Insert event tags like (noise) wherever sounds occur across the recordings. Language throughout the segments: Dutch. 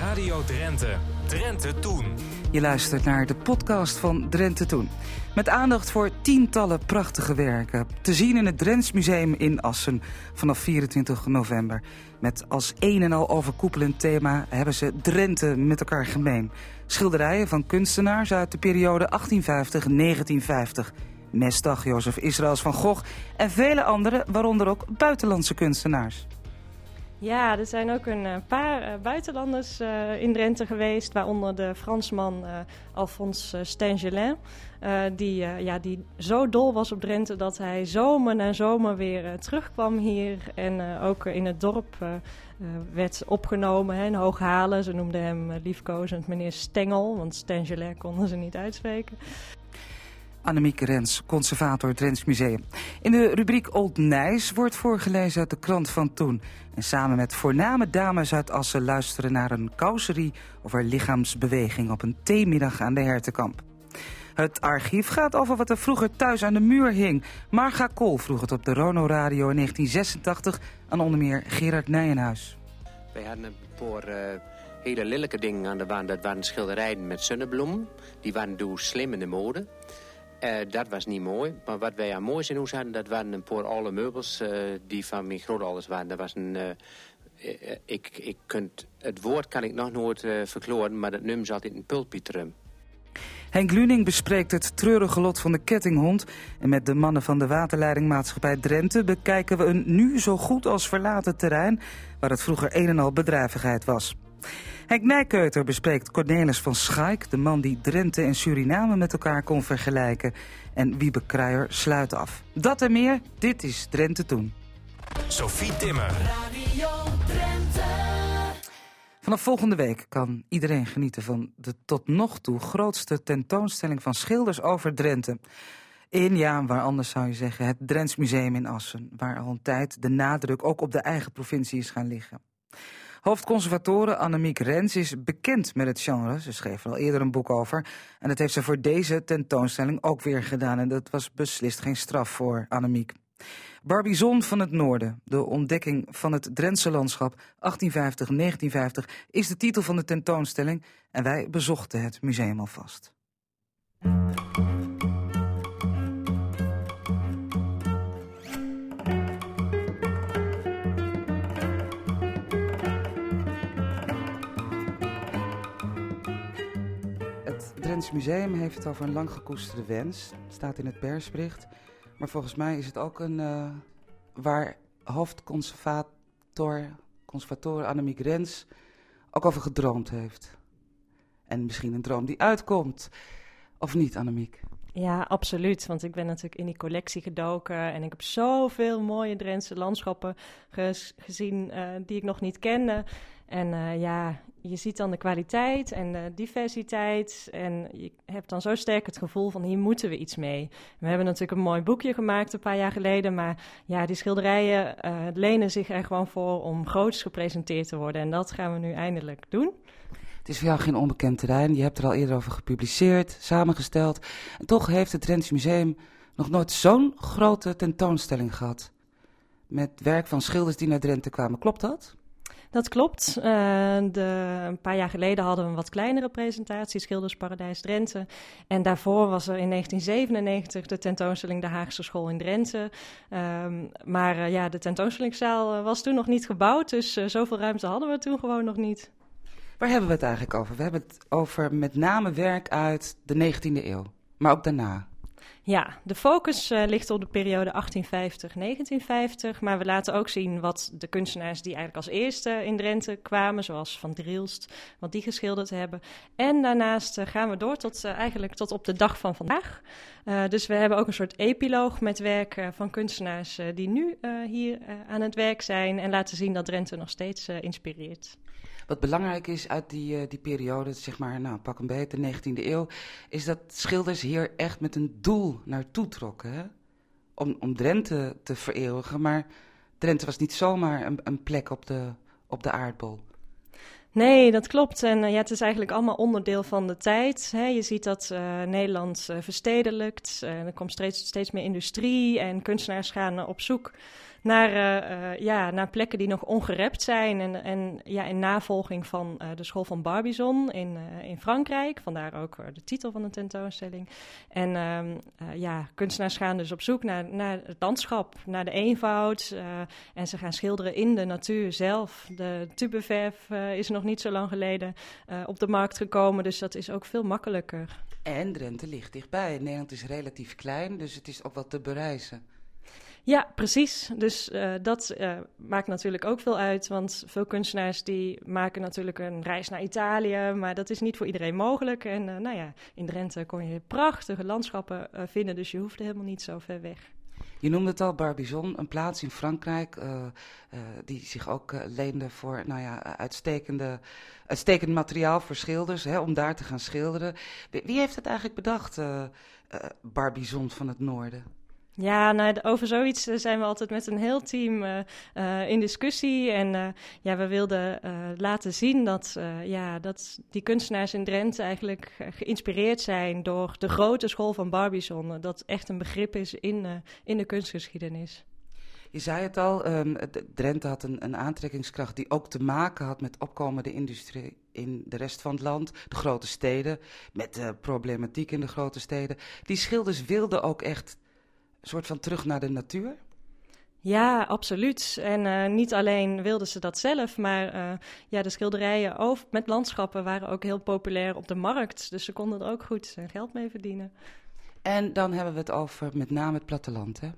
Radio Drenthe. Drenthe Toen. Je luistert naar de podcast van Drenthe Toen. Met aandacht voor tientallen prachtige werken. Te zien in het Drents Museum in Assen vanaf 24 november. Met als een en al overkoepelend thema hebben ze Drenthe met elkaar gemeen. Schilderijen van kunstenaars uit de periode 1850-1950. Mesdag, Jozef Israëls van Gogh en vele andere, waaronder ook buitenlandse kunstenaars. Ja, er zijn ook een eh, paar uh, buitenlanders uh, in Drenthe geweest, waaronder de Fransman Alphonse Stengelin. die, ja, die zo dol was op Drenthe dat hij zomer na zomer weer terugkwam hier. En ook in het dorp werd opgenomen hè, in Hooghalen. Ze noemden hem liefkozend meneer Stengel, want Stengelin konden ze niet uitspreken. Annemieke Rens, conservator Drents Museum. In de rubriek Old Nijs wordt voorgelezen uit de krant van toen. En samen met voorname dames uit Assen luisteren naar een causerie over lichaamsbeweging op een theemiddag aan de Hertenkamp. Het archief gaat over wat er vroeger thuis aan de muur hing. Marga Kool vroeg het op de Rono Radio in 1986 aan onder meer Gerard Nijenhuis. Wij hadden een paar uh, hele lelijke dingen aan de wand. Dat waren schilderijen met zonnebloemen. Die waren door slim in de mode. Uh, dat was niet mooi. Maar wat wij aan mooi in huis hadden, dat waren een paar oude meubels uh, die van mijn grootouders waren. Dat was een... Uh, ik, ik kunt, het woord kan ik nog nooit verkloren, maar dat nummer zat in een pulpitrum. Henk Luning bespreekt het treurige lot van de kettinghond. En met de mannen van de waterleidingmaatschappij Drenthe bekijken we een nu zo goed als verlaten terrein... waar het vroeger een en al bedrijvigheid was. Henk Nijkeuter bespreekt Cornelis van Schaik, de man die Drenthe en Suriname met elkaar kon vergelijken. En Wiebe Kruijer sluit af. Dat en meer, dit is Drenthe Toen. Sophie Timmer. Radio Drenthe. Vanaf volgende week kan iedereen genieten van de tot nog toe grootste tentoonstelling van schilders over Drenthe. In, ja, waar anders zou je zeggen, het Drents Museum in Assen, waar al een tijd de nadruk ook op de eigen provincie is gaan liggen. Hoofdconservatoren Annemiek Rens is bekend met het genre. Ze schreef er al eerder een boek over. En dat heeft ze voor deze tentoonstelling ook weer gedaan. En dat was beslist geen straf voor Annemiek. Barbizon van het Noorden, de ontdekking van het Drentse landschap 1850-1950, is de titel van de tentoonstelling. En wij bezochten het museum alvast. Drents Museum heeft het over een lang gekoesterde wens. Het staat in het persbericht. Maar volgens mij is het ook een uh, waar hoofdconservator, conservator Annemiek Rens ook over gedroomd heeft. En misschien een droom die uitkomt. Of niet, Annemiek? Ja, absoluut. Want ik ben natuurlijk in die collectie gedoken en ik heb zoveel mooie Drentse landschappen gezien uh, die ik nog niet kende. En uh, ja, je ziet dan de kwaliteit en de diversiteit. En je hebt dan zo sterk het gevoel van hier moeten we iets mee. We hebben natuurlijk een mooi boekje gemaakt een paar jaar geleden. Maar ja, die schilderijen uh, lenen zich er gewoon voor om groots gepresenteerd te worden. En dat gaan we nu eindelijk doen. Het is voor jou geen onbekend terrein. Je hebt er al eerder over gepubliceerd, samengesteld. En toch heeft het Drents Museum nog nooit zo'n grote tentoonstelling gehad. Met werk van schilders die naar Drenthe kwamen. Klopt dat? Dat klopt. Uh, de, een paar jaar geleden hadden we een wat kleinere presentatie, Schildersparadijs Drenthe. En daarvoor was er in 1997 de tentoonstelling De Haagse School in Drenthe. Um, maar uh, ja, de tentoonstellingszaal uh, was toen nog niet gebouwd, dus zoveel ruimte hadden we toen gewoon nog niet. Waar hebben we het eigenlijk over? We hebben het over met name werk uit de 19e eeuw, maar ook daarna. Ja, de focus uh, ligt op de periode 1850-1950. Maar we laten ook zien wat de kunstenaars die eigenlijk als eerste in Drenthe kwamen, zoals Van Drielst, wat die geschilderd hebben. En daarnaast uh, gaan we door tot uh, eigenlijk tot op de dag van vandaag. dus we hebben ook een soort epiloog met werk van kunstenaars die nu hier aan het werk zijn en laten zien dat Drenthe nog steeds inspireert. Wat belangrijk is uit die, uh, die periode, zeg maar, nou, pak een beetje, de 19e eeuw, is dat schilders hier echt met een doel naartoe trokken. Hè? Om, om Drenthe te vereeuwigen, maar Drenthe was niet zomaar een, een plek op de, op de aardbol. Nee, dat klopt. En uh, ja, het is eigenlijk allemaal onderdeel van de tijd. Hè. Je ziet dat uh, Nederland uh, verstedelijkt. er komt steeds, steeds meer industrie en kunstenaars gaan op zoek naar, ja, naar plekken die nog ongerept zijn. En, en ja, in navolging van de school van Barbizon in, in Frankrijk. Vandaar ook de titel van de tentoonstelling. En ehm, ja, kunstenaars gaan dus op zoek naar, naar het landschap, naar de eenvoud. en ze gaan schilderen in de natuur zelf. De tubeverf is nog niet zo lang geleden op de markt gekomen. Dus dat is ook veel makkelijker. En Drenthe ligt dichtbij. Nederland is relatief klein, dus het is ook wat te bereizen. Ja, precies. Dus uh, dat uh, maakt natuurlijk ook veel uit. Want veel kunstenaars die maken natuurlijk een reis naar Italië. Maar dat is niet voor iedereen mogelijk. En uh, nou ja, in Drenthe kon je prachtige landschappen vinden. Dus je hoefde helemaal niet zo ver weg. Je noemde het al, Barbizon, een plaats in Frankrijk die zich ook leende voor nou ja, uitstekende, uitstekend materiaal voor schilders, hè, om daar te gaan schilderen. Wie heeft het eigenlijk bedacht, Barbizon van het Noorden? Ja, nou, over zoiets eh, zijn we altijd met een heel team uh, uh, in discussie. En ja, we wilden laten zien dat, ja, dat die kunstenaars in Drenthe eigenlijk geïnspireerd zijn door de grote school van Barbizon. Dat echt een begrip is in, in de kunstgeschiedenis. Je zei het al, um, Drenthe had een, een, aantrekkingskracht die ook te maken had met opkomende industrie in de rest van het land, de grote steden, met de problematiek in de grote steden. Die schilders wilden ook echt soort van terug naar de natuur? Ja, absoluut. En uh, niet alleen wilden ze dat zelf, maar uh, ja, de schilderijen over, met landschappen waren ook heel populair op de markt. Dus ze konden er ook goed geld mee verdienen. En dan hebben we het over met name het platteland, hè?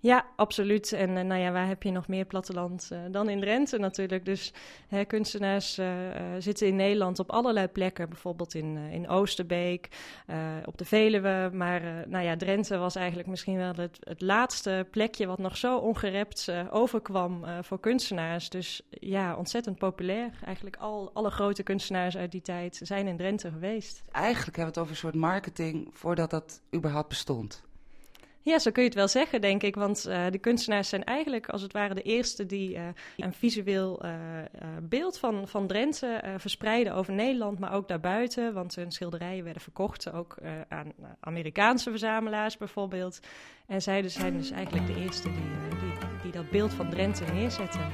Ja, absoluut. En uh, nou ja, waar heb je nog meer platteland uh, dan in Drenthe natuurlijk. Dus hè, kunstenaars uh, zitten in Nederland op allerlei plekken. Bijvoorbeeld in, in Oosterbeek, op de Veluwe. Maar nou ja, Drenthe was eigenlijk misschien wel het, het laatste plekje... wat nog zo ongerept overkwam voor kunstenaars. Dus ja, ontzettend populair. Eigenlijk al, alle grote kunstenaars uit die tijd zijn in Drenthe geweest. Eigenlijk hebben we het over een soort marketing voordat dat überhaupt bestond. Ja, zo kun je het wel zeggen, denk ik. Want uh, de kunstenaars zijn eigenlijk als het ware de eerste die uh, een visueel uh, beeld van, van Drenthe verspreiden over Nederland, maar ook daarbuiten. Want hun schilderijen werden verkocht ook aan Amerikaanse verzamelaars bijvoorbeeld. En zij dus zijn dus eigenlijk de eerste die, die, die dat beeld van Drenthe neerzetten.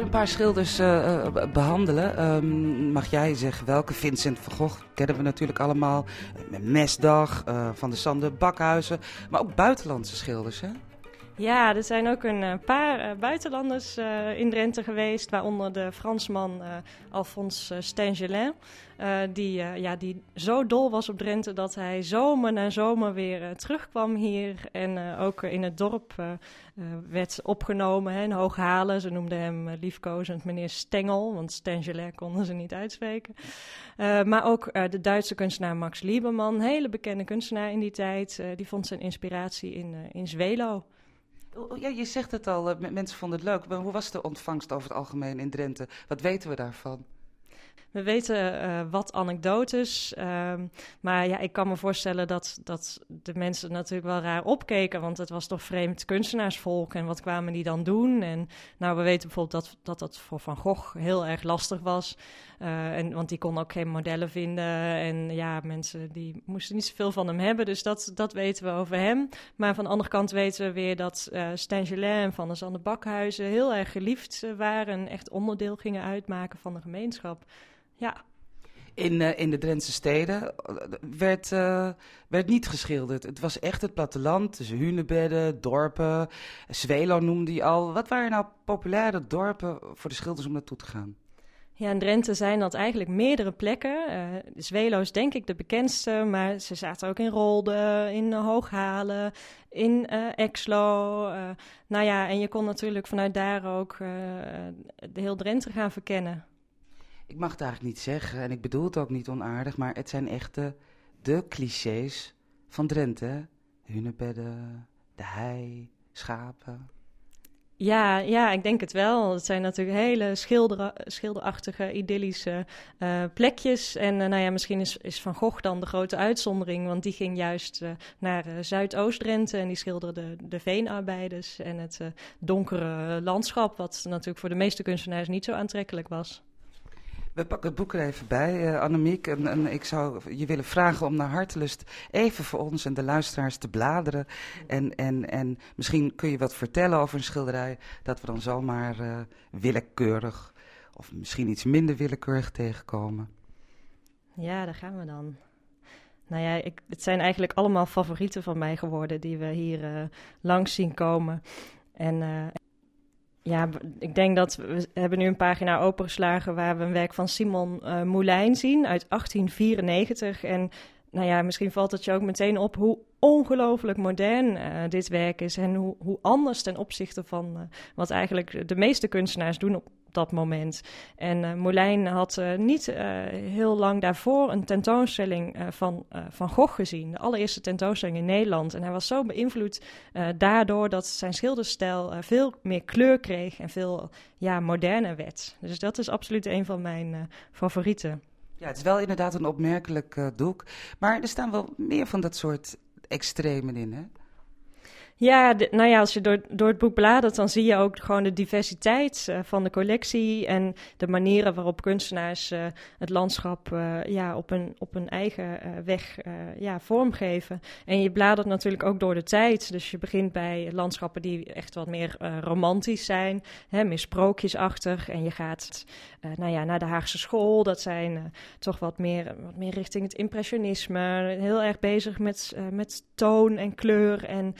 Een paar schilders uh, behandelen. Um, mag jij zeggen welke? Vincent van Gogh kennen we natuurlijk allemaal. Mesdag, uh, Van de Sande, Bakhuizen. Maar ook buitenlandse schilders, hè? Ja, er zijn ook een paar buitenlanders uh, in Drenthe geweest, waaronder de Fransman Alphonse Stengelin. Die, ja, die zo dol was op Drenthe dat hij zomer na zomer weer terugkwam hier. En ook in het dorp werd opgenomen hè, in Hooghalen. Ze noemden hem liefkozend meneer Stengel, want Stengelin konden ze niet uitspreken. maar ook de Duitse kunstenaar Max Lieberman, hele bekende kunstenaar in die tijd, die vond zijn inspiratie in, in Zwelo. Ja, je zegt het al, uh, mensen vonden het leuk. Hoe was de ontvangst over het algemeen in Drenthe? Wat weten we daarvan? We weten uh, wat anekdotes, uh, maar ja, ik kan me voorstellen dat, dat de mensen natuurlijk wel raar opkeken, want het was toch vreemd kunstenaarsvolk en wat kwamen die dan doen? En nou, we weten bijvoorbeeld dat dat, dat voor Van Gogh heel erg lastig was, uh, en, want die kon ook geen modellen vinden en ja, mensen die moesten niet zoveel van hem hebben, dus dat, dat weten we over hem. Maar van de andere kant weten we weer dat uh, en Van der Zande Bakhuizen heel erg geliefd waren en echt onderdeel gingen uitmaken van de gemeenschap. Ja. In, uh, in de Drentse steden werd, uh, werd niet geschilderd. Het was echt het platteland, dus hunebedden, dorpen. Zwelo noemde hij al. Wat waren nou populaire dorpen voor de schilders om naartoe te gaan? Ja, in Drenthe zijn dat eigenlijk meerdere plekken. Uh, Zwelo is denk ik de bekendste, maar ze zaten ook in Rolde, in Hooghalen, in uh, Exlo. Nou ja, en je kon natuurlijk vanuit daar ook de heel Drenthe gaan verkennen ik mag het eigenlijk niet zeggen en ik bedoel het ook niet onaardig, maar het zijn echt de, clichés van Drenthe. Hunebedden, de hei, schapen. Ja, ja, ik denk het wel. Het zijn natuurlijk hele schilder, schilderachtige, idyllische uh, plekjes. En uh, nou ja, misschien is, is Van Gogh dan de grote uitzondering, want die ging juist uh, naar Zuidoost-Drenthe en die schilderde de veenarbeiders en het donkere landschap, wat natuurlijk voor de meeste kunstenaars niet zo aantrekkelijk was. We pakken het boek er even bij, uh, Annemiek. En, en, ik zou je willen vragen om naar hartelust even voor ons en de luisteraars te bladeren. En, en, en misschien kun je wat vertellen over een schilderij dat we dan zomaar uh, willekeurig of misschien iets minder willekeurig tegenkomen. Ja, daar gaan we dan. Nou ja, ik, het zijn eigenlijk allemaal favorieten van mij geworden die we hier uh, langs zien komen. En ja, ik denk dat we hebben nu een pagina opengeslagen waar we een werk van Simon uh, Moulijn zien uit 1894. En nou ja, misschien valt het je ook meteen op hoe ongelooflijk modern uh, dit werk is en hoe, hoe anders ten opzichte van uh, wat eigenlijk de meeste kunstenaars doen op dat moment. En uh, had uh, niet uh, heel lang daarvoor een tentoonstelling van Van Gogh gezien. De allereerste tentoonstelling in Nederland. En hij was zo beïnvloed daardoor dat zijn schilderstijl veel meer kleur kreeg en veel ja, moderner werd. Dus dat is absoluut een van mijn favorieten. Ja, het is wel inderdaad een opmerkelijk doek. Maar er staan wel meer van dat soort extremen in, hè? Ja, nou ja, als je door, door het boek bladert, dan zie je ook gewoon de diversiteit uh, van de collectie en de manieren waarop kunstenaars uh, het landschap uh, ja, op, een, op een eigen weg ja, vormgeven. En je bladert natuurlijk ook door de tijd. Dus je begint bij landschappen die echt wat meer romantisch zijn, hè, meer sprookjesachtig. En je gaat nou ja, naar de Haagse school. Dat zijn toch wat meer, wat meer richting het impressionisme. Heel erg bezig met, met toon en kleur en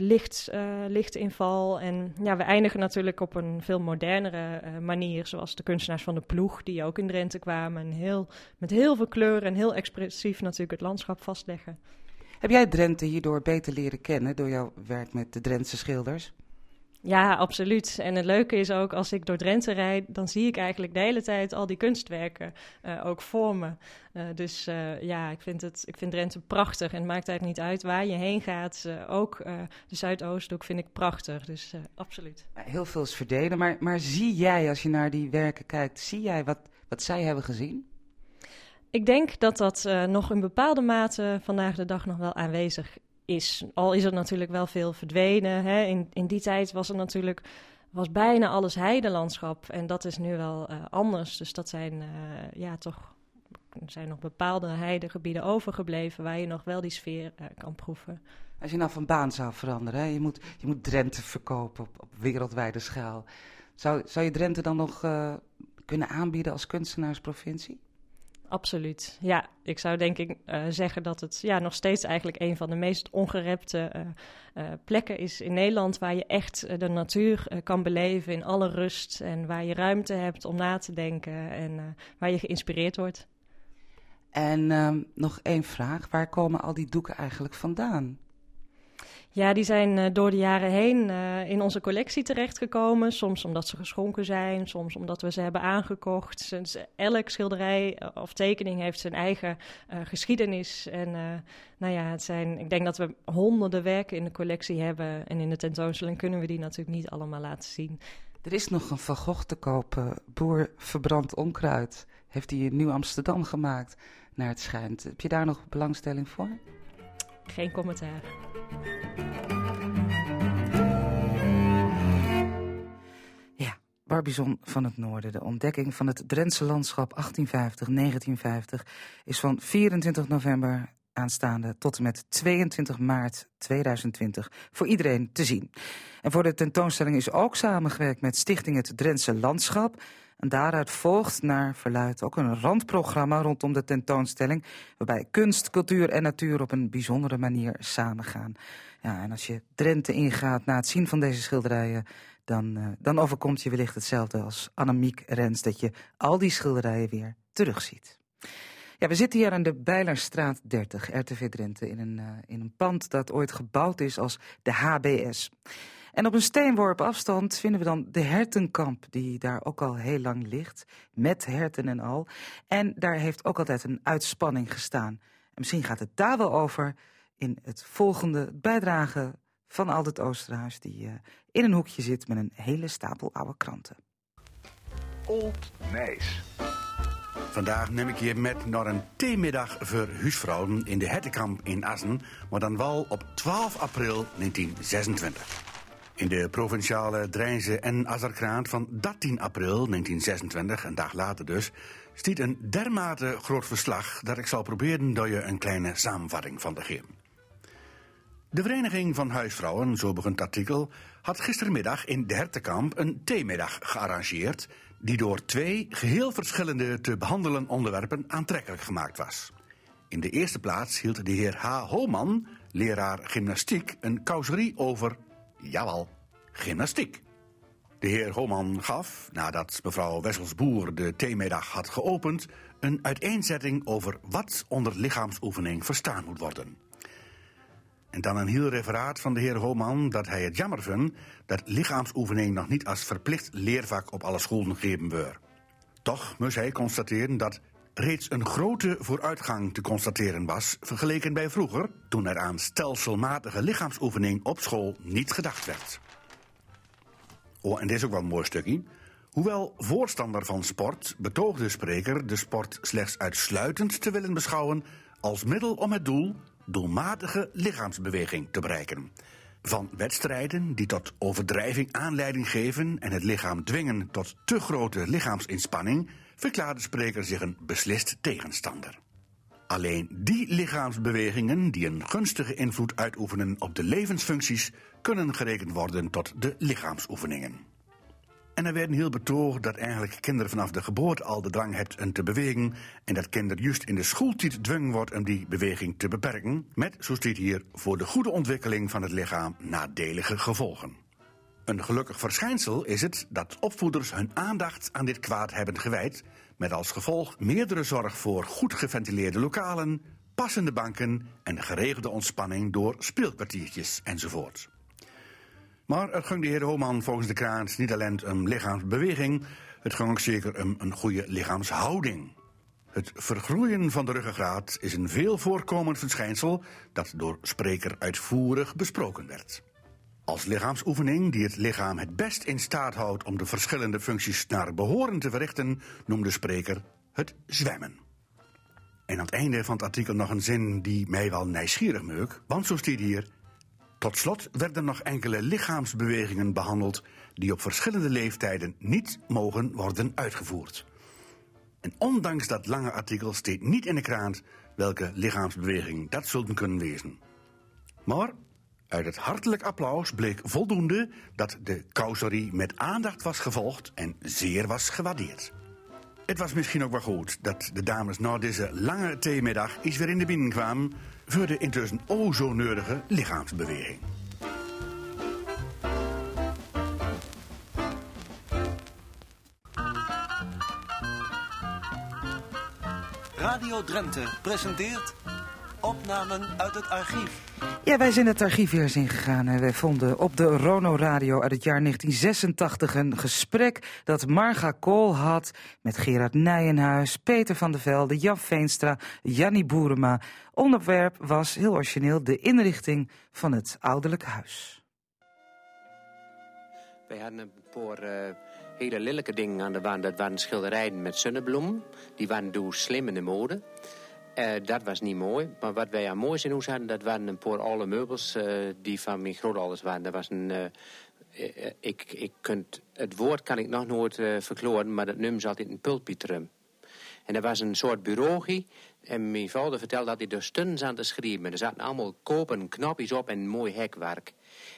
licht, uh, lichtinval. En ja, we eindigen natuurlijk op een veel modernere uh, manier, zoals de kunstenaars van de ploeg, die ook in Drenthe kwamen. En heel, met heel veel kleur en heel expressief natuurlijk het landschap vastleggen. Heb jij Drenthe hierdoor beter leren kennen door jouw werk met de Drentse schilders? Ja, absoluut. En het leuke is ook, als ik door Drenthe rijd, dan zie ik eigenlijk de hele tijd al die kunstwerken uh, ook voor me. Uh, dus uh, ja, ik vind, het, ik vind Drenthe prachtig. En het maakt eigenlijk niet uit waar je heen gaat. ook de Zuidoosthoek vind ik prachtig. Dus absoluut. Heel veel is verdelen. Maar, maar zie jij, als je naar die werken kijkt, zie jij wat, wat zij hebben gezien? Ik denk dat dat nog in bepaalde mate vandaag de dag nog wel aanwezig is. Al is er natuurlijk wel veel verdwenen. Hè. In, in die tijd was er natuurlijk was bijna alles heidelandschap. En dat is nu wel uh, anders. Dus dat zijn uh, ja, toch. Zijn nog bepaalde heidegebieden overgebleven waar je nog wel die sfeer uh, kan proeven. Als je nou van baan zou veranderen, hè? Je, moet, je moet Drenthe verkopen op, op wereldwijde schaal. Zou, zou je Drenthe dan nog kunnen aanbieden als kunstenaarsprovincie? Absoluut. Ja, ik zou denk ik uh, zeggen dat het ja, nog steeds eigenlijk een van de meest ongerepte uh, uh, plekken is in Nederland. Waar je echt de natuur kan beleven in alle rust. En waar je ruimte hebt om na te denken en waar je geïnspireerd wordt. En ehm, nog één vraag: waar komen al die doeken eigenlijk vandaan? Ja, die zijn uh, door de jaren heen uh, in onze collectie terechtgekomen. Soms omdat ze geschonken zijn, soms omdat we ze hebben aangekocht. Dus elk schilderij eh, of tekening heeft zijn eigen uh, geschiedenis. En nou ja, het zijn, ik denk dat we honderden werken in de collectie hebben. En in de tentoonstelling kunnen we die natuurlijk niet allemaal laten zien. Er is nog een Van Gogh te kopen, Boer Verbrand Onkruid. Heeft hij in Nieuw-Amsterdam gemaakt, naar het schijnt. Heb je daar nog belangstelling voor? Geen commentaar. Barbizon van het Noorden. De ontdekking van het Drentse landschap 1850-1950 is van 24 november aanstaande tot en met 22 maart 2020 voor iedereen te zien. En voor de tentoonstelling is ook samengewerkt met Stichting Het Drentse Landschap en daaruit volgt naar verluidt ook een randprogramma rondom de tentoonstelling, waarbij kunst, cultuur en natuur op een bijzondere manier samengaan. Ja, en als je Drenthe ingaat na het zien van deze schilderijen, dan, uh, dan overkomt je wellicht hetzelfde als Annemiek Rens, dat je al die schilderijen weer terugziet. Ja, we zitten hier aan de Bijlerstraat 30, RTV Drenthe, in een, uh, in een pand dat ooit gebouwd is als de HBS. En op een steenworp afstand vinden we dan de hertenkamp, die daar ook al heel lang ligt, met herten en al. En daar heeft ook altijd een uitspanning gestaan. En misschien gaat het daar wel over in het volgende bijdrage van Aldert Oosterhuis... die in een hoekje zit met een hele stapel oude kranten. Old Nijs. Vandaag neem ik je met naar een theemiddag voor huisvrouwen in de Hettekamp in Assen, maar dan wel op 12 april 1926. In de provinciale Drijnse en Azerkraant van 13 april 1926, een dag later dus, stiet een dermate groot verslag dat ik zal proberen door je een kleine samenvatting van te geven. De Vereniging van Huisvrouwen, zo begint het artikel, had gistermiddag in de Hertekamp een theemiddag gearrangeerd die door twee geheel verschillende te behandelen onderwerpen aantrekkelijk gemaakt was. In de eerste plaats hield de heer H. Holman, leraar gymnastiek, een causerie over, jawel, gymnastiek. De heer Holman gaf, nadat mevrouw Wesselsboer de theemiddag had geopend, een uiteenzetting over wat onder lichaamsoefening verstaan moet worden. En dan een heel referaat van de heer Holman dat hij het jammer vindt dat lichaamsoefening nog niet als verplicht leervak op alle scholen gegeven wordt. Toch moest hij constateren dat reeds een grote vooruitgang te constateren was vergeleken bij vroeger, toen er aan stelselmatige lichaamsoefening op school niet gedacht werd. Oh, en dit is ook wel een mooi stukje. Hoewel voorstander van sport, betoogde de spreker de sport slechts uitsluitend te willen beschouwen als middel om het doel doelmatige lichaamsbeweging te bereiken. Van wedstrijden die tot overdrijving aanleiding geven en het lichaam dwingen tot te grote lichaamsinspanning, verklaarde de spreker zich een beslist tegenstander. Alleen die lichaamsbewegingen die een gunstige invloed uitoefenen op de levensfuncties, kunnen gerekend worden tot de lichaamsoefeningen. En er werd een heel betoog dat eigenlijk kinderen vanaf de geboorte al de drang hebben een te bewegen en dat kinderen juist in de schooltijd dwingen wordt om die beweging te beperken, met, zo staat hier, voor de goede ontwikkeling van het lichaam nadelige gevolgen. Een gelukkig verschijnsel is het dat opvoeders hun aandacht aan dit kwaad hebben gewijd, met als gevolg meerdere zorg voor goed geventileerde lokalen, passende banken en geregelde ontspanning door speelkwartiertjes enzovoort. Maar het ging de heer Homan volgens de krant niet alleen om lichaamsbeweging, het ging ook zeker een goede lichaamshouding. Het vergroeien van de ruggengraat is een veel voorkomend verschijnsel dat door spreker uitvoerig besproken werd. Als lichaamsoefening die het lichaam het best in staat houdt om de verschillende functies naar behoren te verrichten, noemde spreker het zwemmen. En aan het einde van het artikel nog een zin die mij wel nieuwsgierig meuk, want zo staat hier: tot slot werden nog enkele lichaamsbewegingen behandeld die op verschillende leeftijden niet mogen worden uitgevoerd. En ondanks dat lange artikel steekt niet in de krant welke lichaamsbeweging dat zullen kunnen wezen. Maar uit het hartelijk applaus bleek voldoende dat de causerie met aandacht was gevolgd en zeer was gewaardeerd. Het was misschien ook wel goed dat de dames na deze lange theemiddag iets weer in de binnen kwamen voor de intussen o zo nodige lichaamsbeweging. Radio Drenthe presenteert opnamen uit het archief. Ja, wij zijn het archief weer eens ingegaan en wij vonden op de Rono Radio uit het jaar 1986 een gesprek dat Marga Kool had met Gerard Nijenhuis, Peter van der Velde, Jan Veenstra, Jannie Boerema. Onderwerp was heel origineel de inrichting van het ouderlijk huis. Wij hadden een paar uh, hele lelijke dingen aan de wand. Dat waren schilderijen met zonnebloem. Die waren door slim in de mode. Uh, dat was niet mooi. Maar wat wij aan moois in huis hadden, dat waren een paar oude meubels uh, die van mijn grootouders waren. Dat was een... Uh, ik, ik kunt, het woord kan ik nog nooit verkloren, maar dat noemen ze altijd een pulpitrum. En er was een soort bureau. En mijn vader vertelde dat hij er stunden aan te schrijven. Er zaten allemaal kopen knopjes op en mooi hekwerk.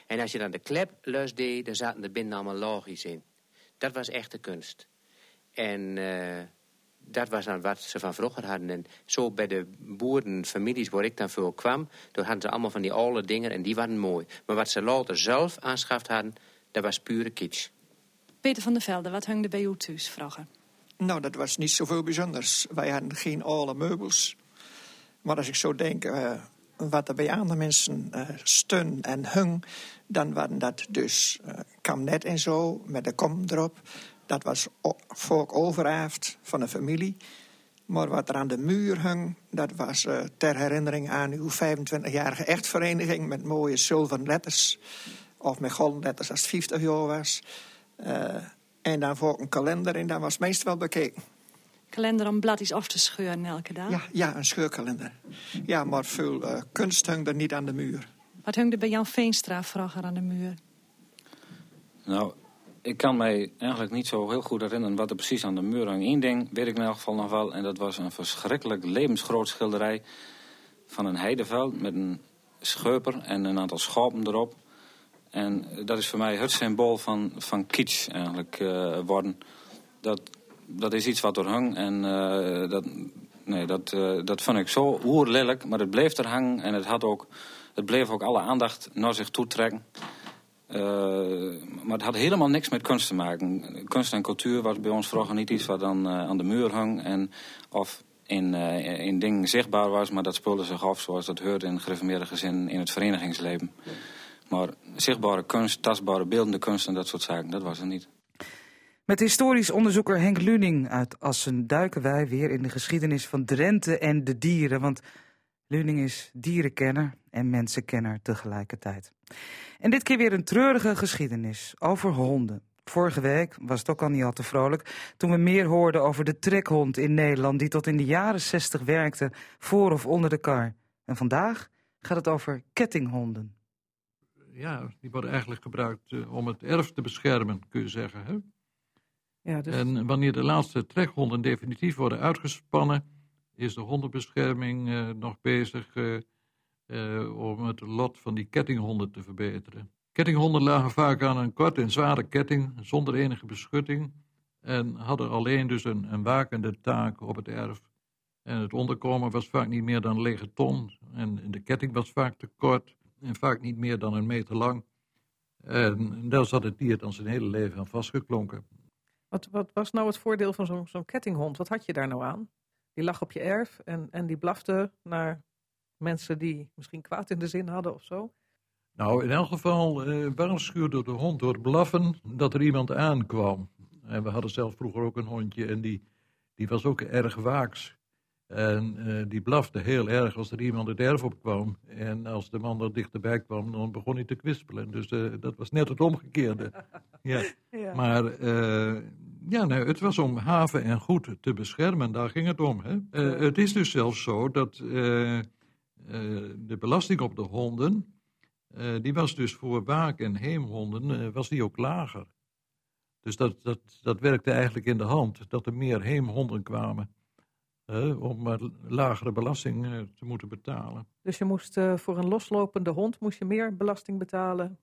En als je dan de klep los deed, dan zaten er binnen allemaal logisch in. Dat was echte kunst. En dat was dan wat ze van vroeger hadden. En zo bij de boerenfamilies waar ik dan voor kwam... toen hadden ze allemaal van die oude dingen en die waren mooi. Maar wat ze later zelf aanschaft hadden, dat was pure kitsch. Peter van der Velde, wat hangde bij u thuis, vragen? Nou, dat was niet zoveel bijzonders. Wij hadden geen oude meubels. Maar als ik zo denk uh, wat er bij andere mensen uh, stun en hung... dan waren dat dus uh, kamnet en zo, met de kom erop... Dat was volk overhaafd van een familie. Maar wat er aan de muur hing, dat was uh, ter herinnering aan uw 25-jarige echtvereniging met mooie zilveren letters. Of met golden letters als het 50 jaar was. Uh, en dan voor een kalender en dan was het meest wel bekeken. Kalender om bladjes af te scheuren elke dag? Ja, ja een scheurkalender. Ja, maar veel uh, kunst hing er niet aan de muur. Wat hing er bij Jan Veenstra vroeger aan de muur? Nou, ik kan mij eigenlijk niet zo heel goed herinneren wat er precies aan de muur hing. Eén ding weet ik in elk geval nog wel. En dat was een verschrikkelijk levensgroot schilderij van een heideveld met een scheuper en een aantal schopen erop. En dat is voor mij het symbool van, van kitsch eigenlijk uh, worden. Dat, dat is iets wat er hangt en uh, dat, nee, dat, uh, dat vond ik zo oerlelijk. Maar het bleef er hangen en het, had ook, het bleef ook alle aandacht naar zich toe trekken. Uh, maar het had helemaal niks met kunst te maken. Kunst en cultuur was bij ons vroeger niet iets wat dan uh, aan de muur hang. En, of in, uh, in dingen zichtbaar was, maar dat speelde zich af zoals dat hoort in gereformeerde gezinnen in het verenigingsleven. Maar zichtbare kunst, tastbare beeldende kunst en dat soort zaken, dat was er niet. Met historisch onderzoeker Henk Luning uit Assen duiken wij weer in de geschiedenis van Drenthe en de dieren. Want Luning is dierenkenner en mensenkenner tegelijkertijd. En dit keer weer een treurige geschiedenis over honden. Vorige week was het ook al niet al te vrolijk toen we meer hoorden over de trekhond in Nederland die tot in de jaren 60 werkte voor of onder de kar. En vandaag gaat het over kettinghonden. Ja, die worden eigenlijk gebruikt uh, om het erf te beschermen, kun je zeggen. Hè? Ja, dus... En wanneer de laatste trekhonden definitief worden uitgespannen, is de hondenbescherming uh, nog bezig uh, uh, om het lot van die kettinghonden te verbeteren. Kettinghonden lagen vaak aan een korte en zware ketting zonder enige beschutting en hadden alleen dus een, een wakende taak op het erf. En het onderkomen was vaak niet meer dan een lege ton en de ketting was vaak te kort en vaak niet meer dan een meter lang. En daar zat het dier dan zijn hele leven aan vastgeklonken. Wat, wat was nou het voordeel van zo'n zo'n kettinghond? Wat had je daar nou aan? Die lag op je erf en, en die blafte naar mensen die misschien kwaad in de zin hadden of zo? Nou, in elk geval uh, waarschuwde de hond door het blaffen dat er iemand aankwam. En we hadden zelf vroeger ook een hondje en die, die was ook erg waaks. En uh, die blafte heel erg als er iemand het erf op kwam. En als de man er dichterbij kwam, dan begon hij te kwispelen. Dus uh, dat was net het omgekeerde. (laughs) ja. ja. Maar ja, nee, het was om haven en goed te beschermen, daar ging het om. Hè? het is dus zelfs zo dat de belasting op de honden, uh, die was dus voor waak- en heemhonden, uh, was die ook lager. Dus dat, dat, dat werkte eigenlijk in de hand, dat er meer heemhonden kwamen. om maar lagere belasting te moeten betalen. Dus je moest voor een loslopende hond moest je meer belasting betalen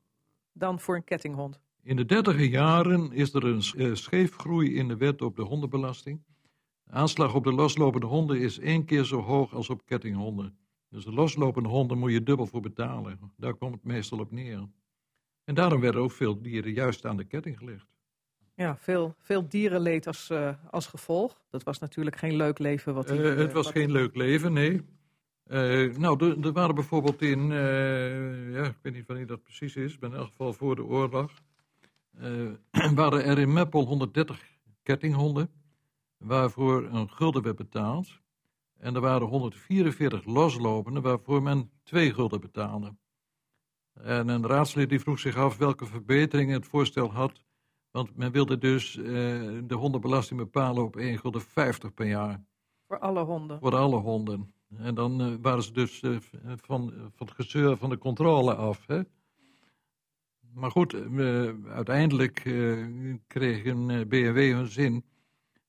dan voor een kettinghond? In de dertiger jaren is er een scheefgroei in de wet op de hondenbelasting. De aanslag op de loslopende honden is één keer zo hoog als op kettinghonden. Dus de loslopende honden moet je dubbel voor betalen. Daar komt het meestal op neer. En daarom werden ook veel dieren juist aan de ketting gelegd. Ja, veel, veel dierenleed als, uh, als gevolg. Dat was natuurlijk geen leuk leven. Wat die, uh, het was geen leuk leven, nee. Uh, nou, er waren bijvoorbeeld in, ja, ik weet niet wanneer dat precies is, maar in elk geval voor de oorlog, (clears throat) waren er in Meppel 130 kettinghonden, waarvoor een gulden werd betaald. En er waren 144 loslopenden waarvoor men 2 gulden betaalde. En een raadslid die vroeg zich af welke verbeteringen het voorstel had. Want men wilde dus uh, de hondenbelasting bepalen op 1 gulden 50 per jaar. Voor alle honden? Voor alle honden. En dan uh, waren ze dus uh, van, van het gezeur van de controle af. Hè? Maar goed, uiteindelijk kreeg een BMW hun zin.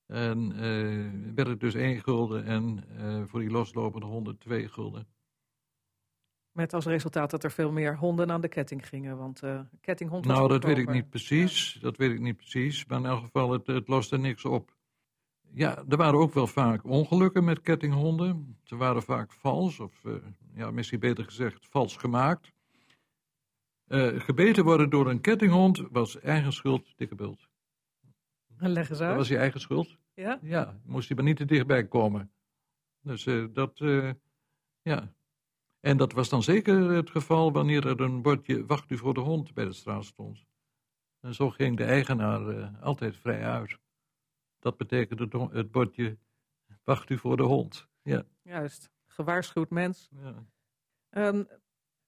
En uh, werd het dus 1 gulden en uh, voor die loslopende honden 2 gulden. Met als resultaat dat er veel meer honden aan de ketting gingen, want uh, kettinghond Nou, dat weet ik niet precies, ja. dat weet ik niet precies, maar in elk geval, het, het loste niks op. Ja, er waren ook wel vaak ongelukken met kettinghonden. Ze waren vaak vals, of ja, misschien beter gezegd, vals gemaakt. gebeten worden door een kettinghond was eigen schuld, dikke bult. (laughs) Leg eens uit. Dat was je eigen schuld. Ja? Ja, moest je maar niet te dichtbij komen. Dus uh, dat, uh, ja. En dat was dan zeker het geval wanneer er een bordje wacht u voor de hond bij de straat stond. En zo ging de eigenaar uh, altijd vrij uit. Dat betekende het bordje wacht u voor de hond. Ja. Juist, gewaarschuwd mens. Ja. Ehm,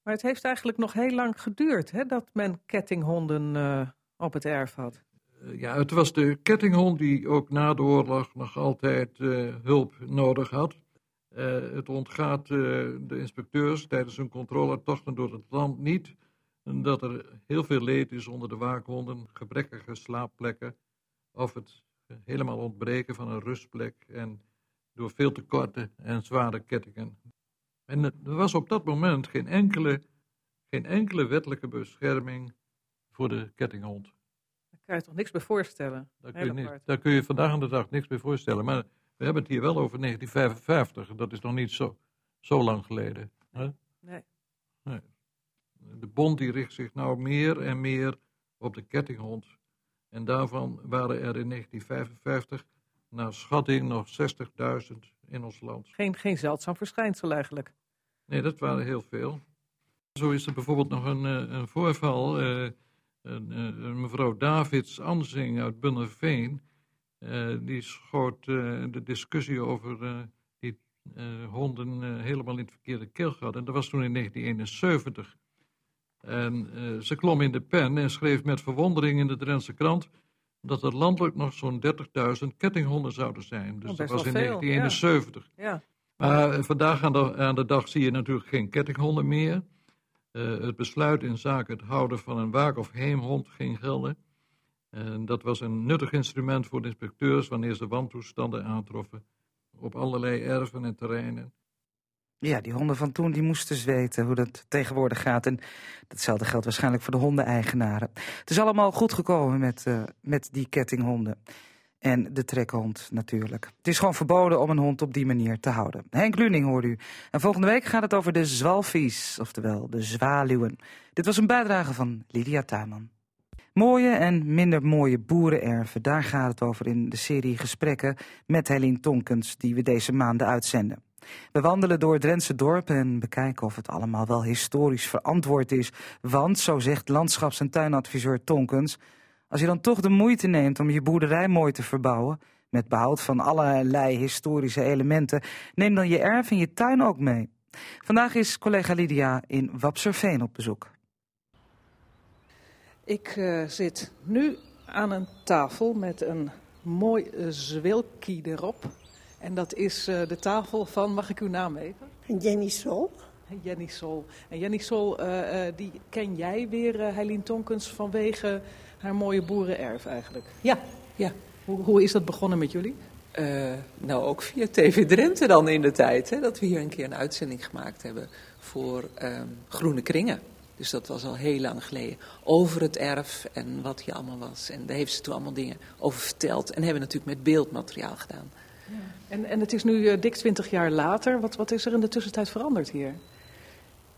maar het heeft eigenlijk nog heel lang geduurd hè, dat men kettinghonden eh, op het erf had. Eh, ja, het was de kettinghond die ook na de oorlog nog altijd eh, hulp nodig had. Eh, het ontgaat de inspecteurs tijdens hun controletochten door het land niet dat er heel veel leed is onder de waakhonden, gebrekkige slaapplekken of het helemaal ontbreken van een rustplek en door veel te korte en zware kettingen. En er was op dat moment geen enkele, geen enkele wettelijke bescherming voor de kettinghond. Kan je toch niks bij voorstellen? Daar kun, je niet, daar kun je vandaag aan de dag niks bij voorstellen. Maar we hebben het hier wel over 1955. Dat is nog niet zo, zo lang geleden. Hè? Nee. Nee. De bond die richt zich nou meer en meer op de kettinghond. En daarvan waren er in 1955 naar schatting nog 60.000 in ons land. Geen, geen zeldzaam verschijnsel eigenlijk. Nee, dat waren heel veel. Zo is er bijvoorbeeld nog een, eh, een voorval. eh, eh, mevrouw Davids Ansing uit Bunnerveen. eh, die schoot eh, de discussie over die honden helemaal in het verkeerde keelgat. En dat was toen in 1971. En ze klom in de pen en schreef met verwondering in de Drentse krant dat er landelijk nog zo'n 30.000 kettinghonden zouden zijn. Dus Oh, dat was in wel veel, 1971. Ja. Maar vandaag aan de, aan de dag zie je natuurlijk geen kettinghonden meer. Eh, het besluit in zaken het houden van een waak- of heemhond ging gelden. En dat was een nuttig instrument voor de inspecteurs wanneer ze wantoestanden aantroffen op allerlei erven en terreinen. Ja, die honden van toen die moesten weten hoe dat tegenwoordig gaat. En datzelfde geldt waarschijnlijk voor de hondeneigenaren. Het is allemaal goed gekomen met, eh, met die kettinghonden. En de trekhond natuurlijk. Het is gewoon verboden om een hond op die manier te houden. Henk Luning hoort u. En volgende week gaat het over de zwalvies, oftewel de zwaluwen. Dit was een bijdrage van Lydia Tuinman. Mooie en minder mooie boerenerven, daar gaat het over in de serie gesprekken met Helene Tonkens, die we deze maanden uitzenden. We wandelen door Drentse dorp en bekijken of het allemaal wel historisch verantwoord is. Want, zo zegt landschaps- en tuinadviseur Tonkens, als je dan toch de moeite neemt om je boerderij mooi te verbouwen, met behoud van allerlei historische elementen, neem dan je erf en je tuin ook mee. Vandaag is collega Lydia in Wapserveen op bezoek. Ik eh, zit nu aan een tafel met een mooi uh, zwilkie erop. En dat is uh, de tafel van, mag ik uw naam even? Jenny Sol. Jenny Sol. En Jenny Sol, uh, die ken jij weer, Heilien Tonkens, vanwege haar mooie boerenerf eigenlijk? Ja, ja. Hoe, hoe is dat begonnen met jullie? Uh, nou, ook via TV Drenthe dan in de tijd. Hè, dat we hier een keer een uitzending gemaakt hebben voor um, Groene Kringen. Dus dat was al heel lang geleden. Over het erf en wat hier allemaal was. En daar heeft ze toen allemaal dingen over verteld. En hebben we natuurlijk met beeldmateriaal gedaan. Ja. En, en het is nu uh, dik twintig jaar later. Wat, wat is er in de tussentijd veranderd hier?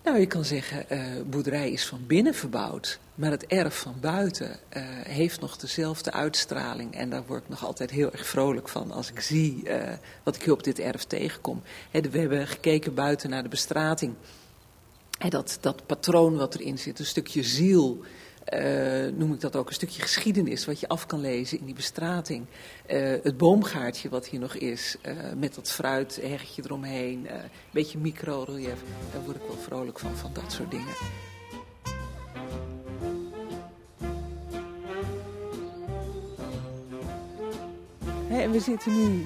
Nou, je kan zeggen, uh, boerderij is van binnen verbouwd. Maar het erf van buiten uh, heeft nog dezelfde uitstraling. En daar word ik nog altijd heel erg vrolijk van als ik zie uh, wat ik hier op dit erf tegenkom. He, we hebben gekeken buiten naar de bestrating. En dat, dat patroon wat erin zit, een stukje ziel, uh, noem ik dat ook, een stukje geschiedenis wat je af kan lezen in die bestrating. Uh, het boomgaartje wat hier nog is, uh, met dat fruithegje eromheen, een beetje micro-relief. Daar word ik wel vrolijk van, van dat soort dingen. En we zitten nu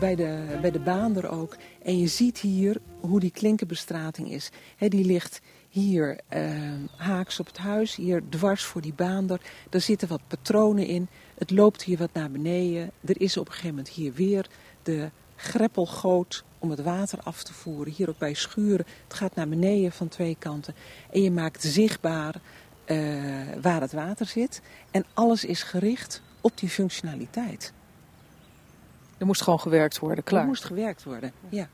bij, de, bij de baander ook. En je ziet hier hoe die klinkerbestrating is. Die ligt hier uh, haaks op het huis, hier dwars voor die baander. Daar zitten wat patronen in. Het loopt hier wat naar beneden. Er is op een gegeven moment hier weer de greppelgoot om het water af te voeren. Hier ook bij schuren. Het gaat naar beneden van twee kanten. En je maakt zichtbaar uh, waar het water zit. En alles is gericht op die functionaliteit. Er moest gewoon gewerkt worden, klaar. Er moest gewerkt worden, ja.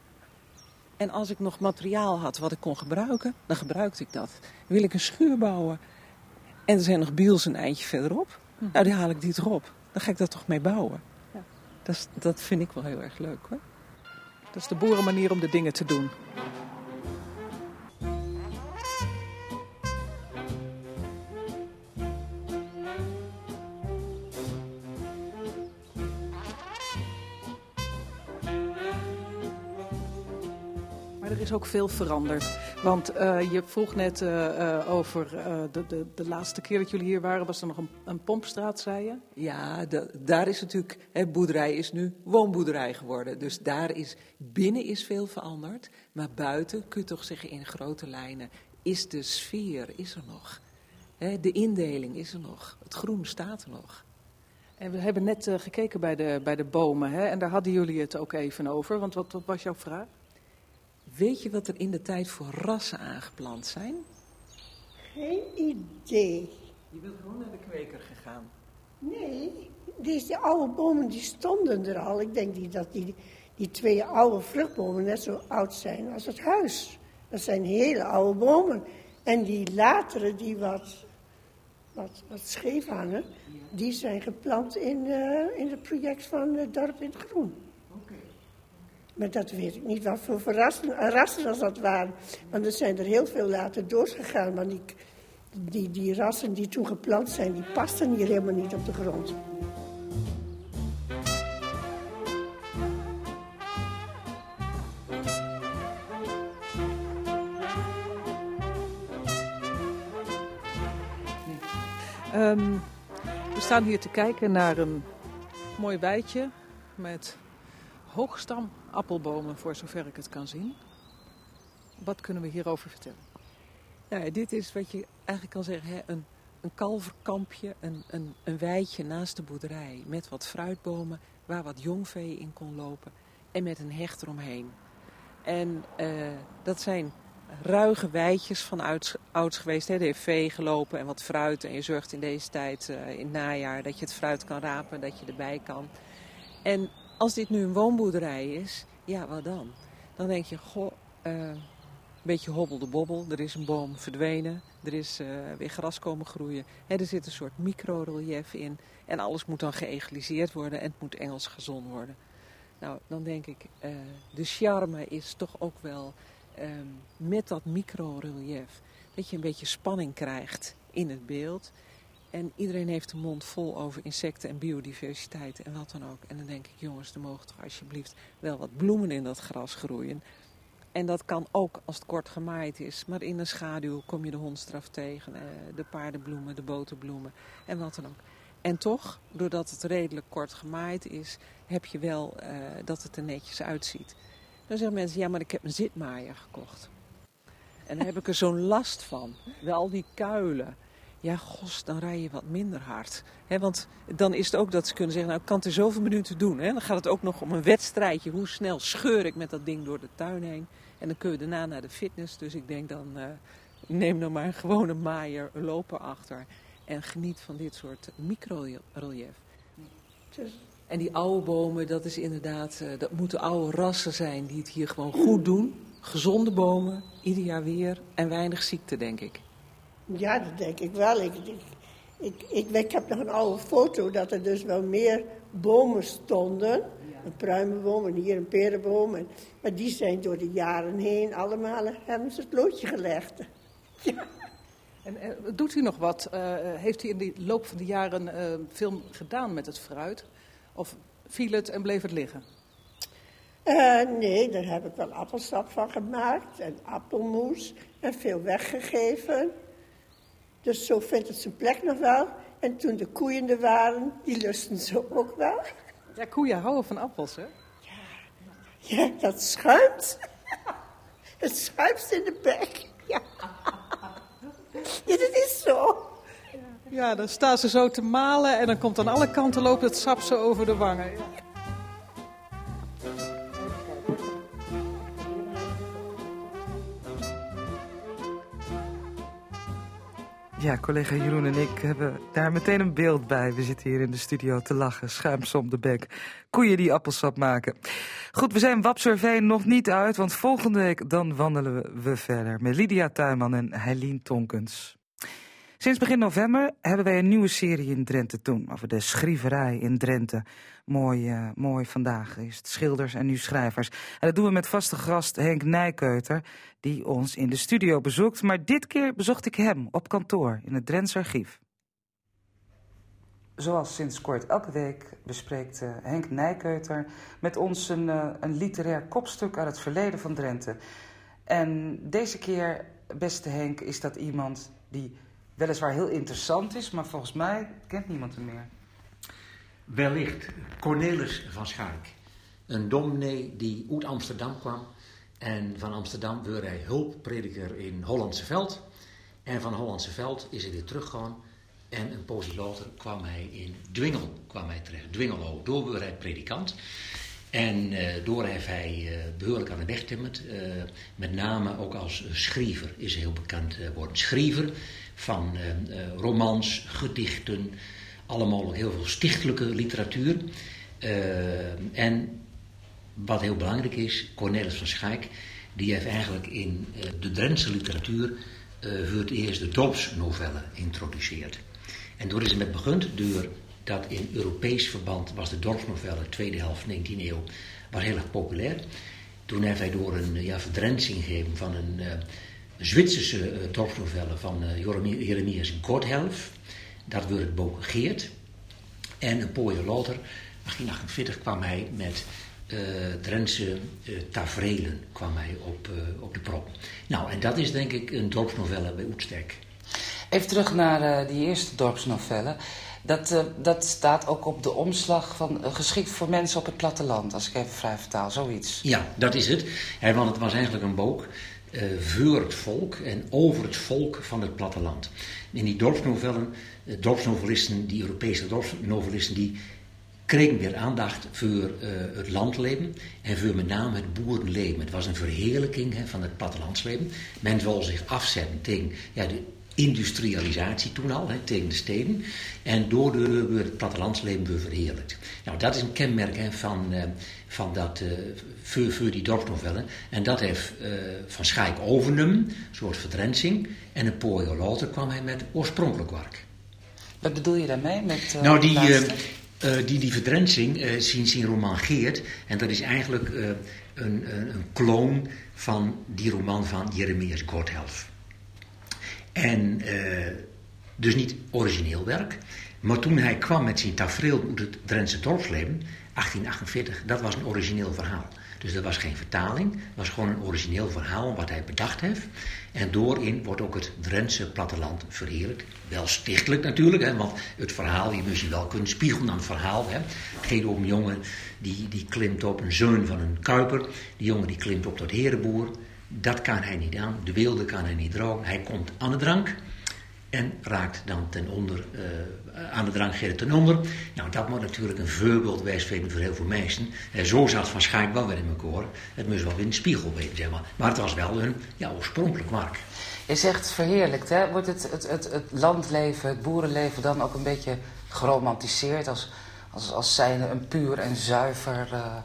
En als ik nog materiaal had wat ik kon gebruiken, dan gebruikte ik dat. Wil ik een schuur bouwen en er zijn nog biels een eindje verderop, hm. nou die haal ik die erop. Dan ga ik daar toch mee bouwen. Ja. Dat, dat vind ik wel heel erg leuk hoor. Dat is de boerenmanier om de dingen te doen. Is ook veel veranderd. Want eh, je vroeg net eh, eh, over de, de, de laatste keer dat jullie hier waren, was er nog een, een pompstraat, zei je? Ja, daar is natuurlijk, hè, boerderij is nu woonboerderij geworden. Dus daar is, binnen is veel veranderd. Maar buiten, kun je toch zeggen in grote lijnen, is de sfeer is er nog. Hè, de indeling is er nog. Het groen staat er nog. En we hebben net gekeken bij de, bij de bomen, hè? en daar hadden jullie het ook even over. Want wat, wat was jouw vraag? Weet je wat er in de tijd voor rassen aangeplant zijn? Geen idee. Je bent gewoon naar de kweker gegaan? Nee, deze oude bomen die stonden er al. Ik denk die, dat die, die twee oude vruchtbomen net zo oud zijn als het huis. Dat zijn hele oude bomen. En die latere, die wat, wat, wat scheef hangen, die zijn geplant in, uh, in het project van het dorp in het groen. Maar dat weet ik niet wat voor rassen als dat waren. Want er zijn er heel veel later doorgegaan. Maar die, die, die rassen die toen geplant zijn, die pasten hier helemaal niet op de grond. Um, we staan hier te kijken naar een mooi weidje met hoogstam appelbomen, voor zover ik het kan zien. Wat kunnen we hierover vertellen? Nou, dit is wat je eigenlijk kan zeggen, hè, een, een kalverkampje, een, een, een weidje naast de boerderij. Met wat fruitbomen waar wat jongvee in kon lopen en met een hecht eromheen. En uh, dat zijn ruige weidjes van ouds, geweest. Hè. Er heeft vee gelopen en wat fruit. En je zorgt in deze tijd, uh, in het najaar, dat je het fruit kan rapen, dat je erbij kan. En als dit nu een woonboerderij is, ja, wat dan? Dan denk je, goh, uh, een beetje hobbel de bobbel. Er is een boom verdwenen. Er is uh, weer gras komen groeien. He, er zit een soort microrelief in. En alles moet dan geëgaliseerd worden en het moet Engels gezond worden. Nou, dan denk ik, uh, de charme is toch ook wel um, met dat microrelief. Dat je een beetje spanning krijgt in het beeld. En iedereen heeft de mond vol over insecten en biodiversiteit en wat dan ook. En dan denk ik, jongens, er mogen toch alsjeblieft wel wat bloemen in dat gras groeien. En dat kan ook als het kort gemaaid is. Maar in de schaduw kom je de hondstraf tegen, eh, de paardenbloemen, de boterbloemen en wat dan ook. En toch, doordat het redelijk kort gemaaid is, heb je wel uh, dat het er netjes uitziet. Dan zeggen mensen, ja, maar ik heb een zitmaaier gekocht. En daar heb ik er zo'n last van. Wel die kuilen ja, gos, dan rij je wat minder hard. want dan is het ook dat ze kunnen zeggen, nou ik kan het er zoveel minuten doen. Dan gaat het ook nog om een wedstrijdje. Hoe snel scheur ik met dat ding door de tuin heen. En dan kun je daarna naar de fitness. Dus ik denk dan, uh, neem dan maar een gewone maaier, lopen achter. En geniet van dit soort micro-relief. En die oude bomen, dat is inderdaad, uh, dat moeten oude rassen zijn die het hier gewoon goed doen. Gezonde bomen, ieder jaar weer en weinig ziekte, denk ik. Ja, dat denk ik wel. Ik, ik, ik, ik, heb nog een oude foto dat er dus wel meer bomen stonden. Een pruimenboom en hier een perenboom. En, maar die zijn door de jaren heen allemaal hebben ze het loodje gelegd. Ja. En, en, doet u nog wat? Uh, heeft u in de loop van de jaren uh, veel gedaan met het fruit? Of viel het en bleef het liggen? Uh, nee, daar heb ik wel appelsap van gemaakt en appelmoes en veel weggegeven. Dus zo vindt het zijn plek nog wel. En toen de koeien er waren, die lusten ze ook wel. Ja, koeien houden van appels, hè? Ja, ja dat schuimt. Het schuimt in de bek. Ja. ja, dat is zo. Ja, dan staan ze zo te malen en dan komt aan alle kanten loopt het sap zo over de wangen. Ja. Ja, collega Jeroen en ik hebben daar meteen een beeld bij. We zitten hier in de studio te lachen, schuims om de bek. Koeien die appelsap maken. Goed, we zijn Wapsurveen nog niet uit, want volgende week dan wandelen we verder met Lydia Tuinman en Heilien Tonkens. Sinds begin november hebben wij een nieuwe serie in Drenthe toen, over de schrieverij in Drenthe. Mooi, uh, mooi vandaag is het schilders en nu schrijvers. En dat doen we met vaste gast Henk Nijkeuter, die ons in de studio bezoekt. Maar dit keer bezocht ik hem op kantoor in het Drents Archief. Zoals sinds kort elke week bespreekt uh, Henk Nijkeuter met ons een, uh, een literair kopstuk uit het verleden van Drenthe. En deze keer, beste Henk, is dat iemand die weliswaar heel interessant is, maar volgens mij kent niemand hem meer. Wellicht Cornelis van Schaik. Een dominee die uit Amsterdam kwam. En van Amsterdam werd hij hulpprediker in Hollandse Veld. En van Hollandse Veld is hij weer teruggegaan. En een poosje later kwam hij in Dwingel kwam hij terecht. Dwingelo, door werd hij predikant. En uh, door heeft hij uh, behoorlijk aan de weg timmerd. Uh, met name ook als schrijver is hij heel bekend geworden. Schrijver van romans, gedichten, allemaal ook heel veel stichtelijke literatuur. en wat heel belangrijk is, Cornelis van Schaik, die heeft eigenlijk in de Drentse literatuur voor het eerst de dorpsnovelle introduceerd. En door is het met begund door dat in Europees verband was de dorpsnovelle, tweede helft 19e eeuw, was heel erg populair. Toen heeft hij door een ja, verdrensing gegeven van een Zwitserse uh, dorpsnovelle van uh, Jeremias Godhelf. Dat werd het boek Geert. En een paar jaar later, 1848, kwam hij met uh, Drentse uh, tafereelen kwam hij op, uh, op de prop. Nou, en dat is denk ik een dorpsnovelle bij Oetstek. Even terug naar die eerste dorpsnovelle. Dat, dat staat ook op de omslag van geschikt voor mensen op het platteland, als ik even vrij vertaal, zoiets. Ja, dat is het. He, want het was eigenlijk een boek uh, voor het volk en over het volk van het platteland. In die dorpsnovellen, dorpsnovelisten, die Europese dorpsnovelisten, die kregen weer aandacht voor het landleven en voor met name het boerenleven. Het was een verheerlijking he, van het plattelandsleven. Men wil zich afzetten tegen ja, de industrialisatie toen al, hè, tegen de steden. En door de, het plattelandsleven weer verheerlijkt. Nou, dat is een kenmerk hè, van, uh, van dat, uh, voor, voor die dorpsnovellen. En dat heeft uh, Van Schaik overnomen, een soort verdrensing. En een paar jaar later kwam hij met oorspronkelijk werk. Wat bedoel je daarmee? Met, nou, die, die, die verdrensing zien zien roman Geert. En dat is eigenlijk een, een, een kloon van die roman van Jeremias Godhelf. En uh, dus niet origineel werk. Maar toen hij kwam met zijn tafereel uit het Drentse dorpsleven, 1848, dat was een origineel verhaal. Dus dat was geen vertaling, dat was gewoon een origineel verhaal wat hij bedacht heeft. En doorin wordt ook het Drentse platteland verheerlijk. Wel stichtelijk natuurlijk, hè, want het verhaal, je moet je wel kunnen spiegelen aan het verhaal. Hè. Het gaat om een jongen die, die klimt op een zoon van een kuiper. Die jongen die klimt op dat herenboer. Dat kan hij niet aan. De wilde kan hij niet drogen. Hij komt aan de drank en raakt dan ten onder, uh, aan de drank gaat ten onder. Nou, dat moet natuurlijk een voorbeeld wijsvinden voor heel veel mensen. Uh, zo zat van Schaik wel weer in mijn koor. Het moest wel weer in de spiegel weten, zeg maar. Maar het was wel een ja, oorspronkelijk mark. Je zegt verheerlijkt, hè? Wordt het, het, het, het landleven, het boerenleven dan ook een beetje geromantiseerd als, als, als zijnde een puur en zuiver... Uh,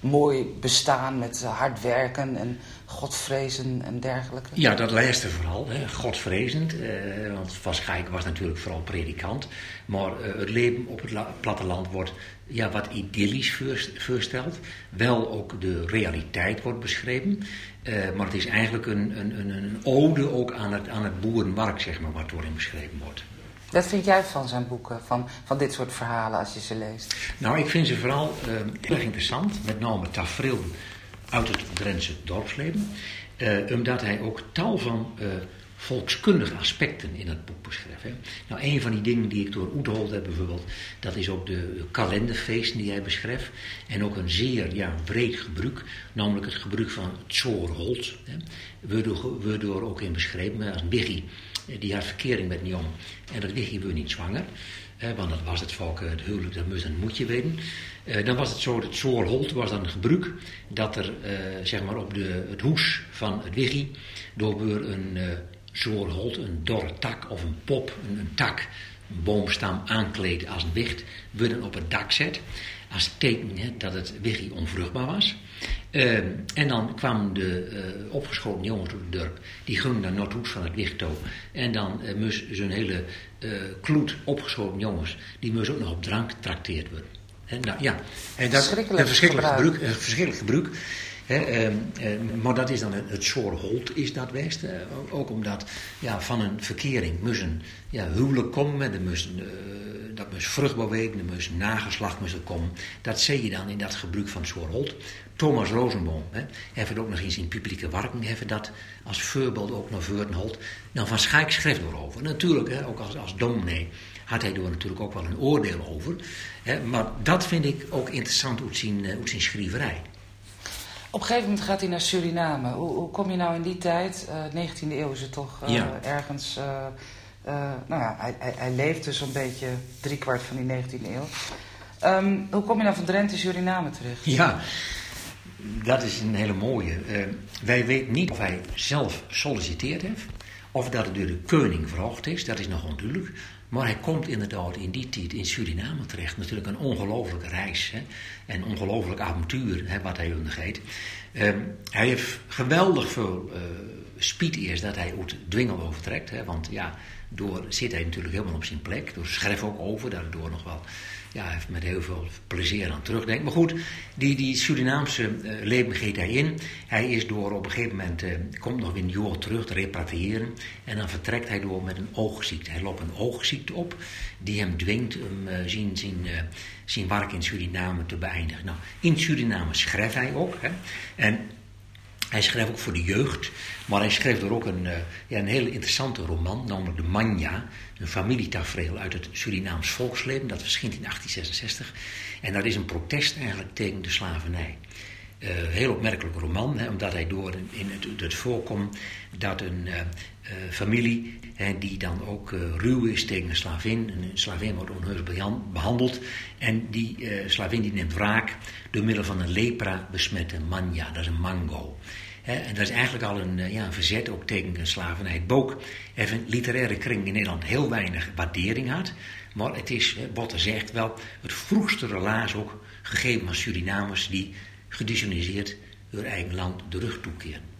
mooi bestaan met hard werken en godvrezen en dergelijke? Ja, dat laatste vooral, hè, godvrezend. Eh, want Van Schaik was natuurlijk vooral predikant. Maar eh, het leven op het platteland wordt ja, wat idyllisch voorsteld. Wel ook de realiteit wordt beschreven. Uh, maar het is eigenlijk een, een, een, een ode ook aan het, aan het boerenmarkt, zeg maar, wat erin beschreven wordt. Wat vind jij van zijn boeken, van, van dit soort verhalen als je ze leest? Nou, ik vind ze vooral uh, heel erg interessant. Met name tafereel uit het Drentse dorpsleven. Uh, omdat hij ook tal van uh, volkskundige aspecten in het boek beschrijft. Hè. Nou, een van die dingen die ik door Oethold heb bijvoorbeeld, dat is ook de kalenderfeesten die hij beschrijft. En ook een zeer ja, breed gebruik, namelijk het gebruik van zoorholt. Waardoor, waardoor ook in beschreven als biggie die had verkering met jong. En dat wist hij niet zwanger. want dat was het volk, het huwelijk, dat moet je weten. Uh, dan was het zo, dat zoorholt was dan een gebruik dat er uh, zeg maar op de, het hoes van het wiggie door een zoorholt, een dorre tak of een pop, een, een tak, een boomstam aankleed als een wicht, werden op het dak zet. Als teken hè, dat het wiggie onvruchtbaar was. En dan kwamen de uh, opgeschoten jongens door het dorp. Die gingen naar Noordhoes van het wicht toe. En dan uh, moest zo'n hele kloed opgeschoten jongens. Die moesten ook nog op drank trakteerd worden. En, nou, ja. en dat, verschrikkelijk, een verschrikkelijk gebruik. Een verschrikkelijk gebruik. Ehm, eh, maar dat is dan het, het soort holt is dat west. eh, ook omdat ja, van een verkering moesten ja, huwelijk komen. Moest, eh, dat moest vrucht bewegen, er moest nageslacht moest komen. Dat zie je dan in dat gebruik van het soort holt. Thomas Rosenboom hè, heeft het ook nog eens in publieke werken heeft dat als voorbeeld ook naar voren holt. Nou, van Schaik schreef erover. Natuurlijk, ook als, als dominee had hij er natuurlijk ook wel een oordeel over. Hè, maar dat vind ik ook interessant uit zijn, eh, uit zijn schrijverij. Op een gegeven moment gaat hij naar Suriname. Hoe, hoe kom je nou in die tijd, eh 19e eeuw is het toch eh, Ja. ergens... eh, eh, nou ja, hij, hij, hij leeft dus een beetje driekwart van die 19e eeuw. Ehm, hoe kom je nou van Drenthe Suriname terecht? Ja, dat is een hele mooie. Eh, wij weten niet of hij zelf solliciteerd heeft, of dat het door de koning verhoogd is, dat is nog onduidelijk. Maar hij komt inderdaad in die tijd in Suriname terecht. Natuurlijk een ongelofelijke reis hè? en ongelooflijk avontuur hè, wat hij ondergeet. Eh, hij heeft geweldig veel eh speed eerst dat hij uit Dwingel overtrekt. Hè? Want ja, door zit hij natuurlijk helemaal op zijn plek. Door schrijf ook over, daardoor nog wel ja, heeft met heel veel plezier aan terugdenkt. Maar goed, die, die Surinaamse eh, leven geeft hij in. Hij is door op een gegeven moment, eh, komt nog weer een terug te repatriëren. En dan vertrekt hij door met een oogziekte. Hij loopt een oogziekte op die hem dwingt om eh, zijn, zijn, zijn werk in Suriname te beëindigen. Nou, in Suriname schrijft hij ook. Hè. En hij schreef ook voor de jeugd, maar hij schreef er ook een, eh, ja, een hele interessante roman, namelijk De Manja, een familietafereel uit het Surinaams volksleven, dat verschijnt in 1866. En dat is een protest eigenlijk tegen de slavernij. Eh, heel opmerkelijk roman, hè, omdat hij door in, het, het voorkomt dat een eh, familie hè, die dan ook eh, ruw is tegen een slavin, een slavin wordt onheus behan- behandeld en die eh, slavin die neemt wraak door middel van een lepra besmette manja, dat is een mango. En dat is eigenlijk al een, eh, ja, een verzet ook tegen slavernij. Boek een literaire kring in Nederland heel weinig waardering had. Maar het is, Botte zegt wel, het vroegste relaas ook gegeven aan Surinamers die gedisuniseerd hun eigen land de rug toekeren.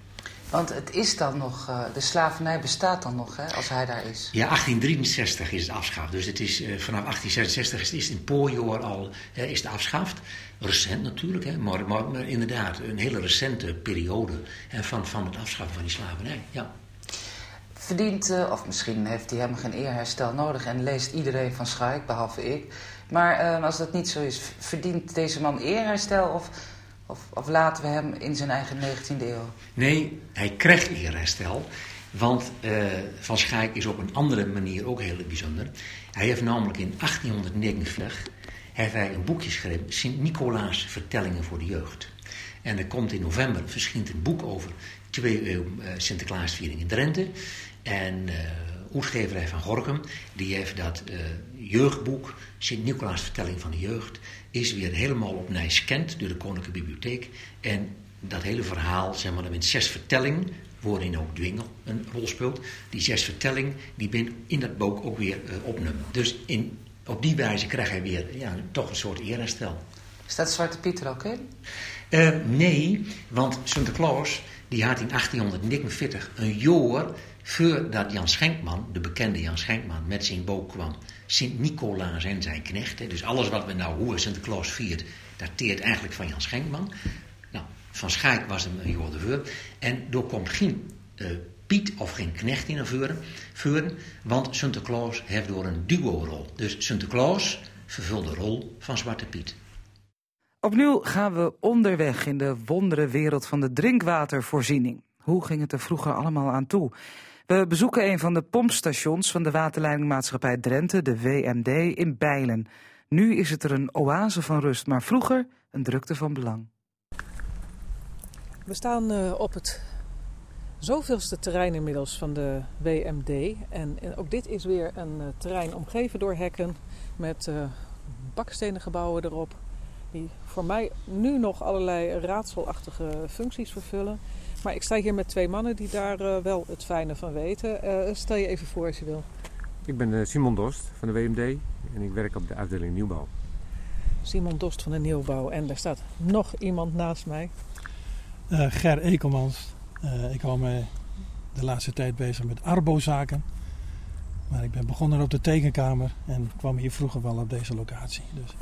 Want het is dan nog, eh, de slavernij bestaat dan nog, hè, als hij daar is. Ja, 1863 is het afschaft. Dus het is, eh, vanaf 1866 is het in Pooijoor al is het afschaft. Recent natuurlijk, hè, maar, maar, maar inderdaad een hele recente periode hè, van, van het afschaffen van die slavernij. Ja. Verdient, eh, of misschien heeft hij helemaal geen eerherstel nodig en leest iedereen van Schaik, behalve ik. Maar als dat niet zo is, verdient deze man eerherstel of, of, of laten we hem in zijn eigen 19e eeuw? Nee, hij krijgt eerherstel. Want eh, Van Schaik is op een andere manier ook heel bijzonder. Hij heeft namelijk in 1849 heeft hij een boekje geschreven, Sint-Nicolaas Vertellingen voor de Jeugd. En er komt in november verschijnt een boek over twee eeuw eh, Sinterklaasviering in Drenthe. En eh uitgeverij van Gorkum, die heeft dat jeugdboek, Sint-Nicolaas Vertelling van de Jeugd, is weer helemaal opnieuw gescand door de Koninklijke Bibliotheek. En dat hele verhaal, zeg maar, met zes vertellingen, waarin ook Dwingel een rol speelt. Die zes vertellingen, die ben in dat boek ook weer opgenomen. Dus in, op die wijze krijgt hij weer ja, toch een soort eerherstel. Staat Zwarte Piet er ook in? Eh, nee, want Sinterklaas die had in 1849 een jaar voordat Jan Schenkman, de bekende Jan Schenkman, met zijn boek kwam. Sint-Nicolaas en zijn knecht. hè. Dus alles wat we nou hoe Sinterklaas viert, dateert eigenlijk van Jan Schenkman. Nou, van Schaik was hem een jaar ervoor. En er komt geen eh, Piet of geen knecht in voren, voren, want Sinterklaas heeft door een duo-rol. Dus Sinterklaas vervult de rol van Zwarte Piet. Opnieuw gaan we onderweg in de wondere wereld van de drinkwatervoorziening. Hoe ging het er vroeger allemaal aan toe? We bezoeken een van de pompstations van de waterleidingmaatschappij Drenthe, de WMD, in Bijlen. Nu is het er een oase van rust, maar vroeger een drukte van belang. We staan eh, op het zoveelste terrein inmiddels van de WMD. En, ook dit is weer een eh, terrein omgeven door hekken met eh, bakstenen gebouwen erop. Die voor mij nu nog allerlei raadselachtige functies vervullen. Maar ik sta hier met twee mannen die daar eh, wel het fijne van weten. Eh, stel je even voor als je wil. Ik ben eh, Simon Dost van de WMD en ik werk op de afdeling nieuwbouw. Simon Dost van de Nieuwbouw. En daar staat nog iemand naast mij. Eh, Ger Ekelmans. Eh, ik hou me de laatste tijd bezig met arbozaken. Maar ik ben begonnen op de tekenkamer en kwam hier vroeger wel op deze locatie. Dus.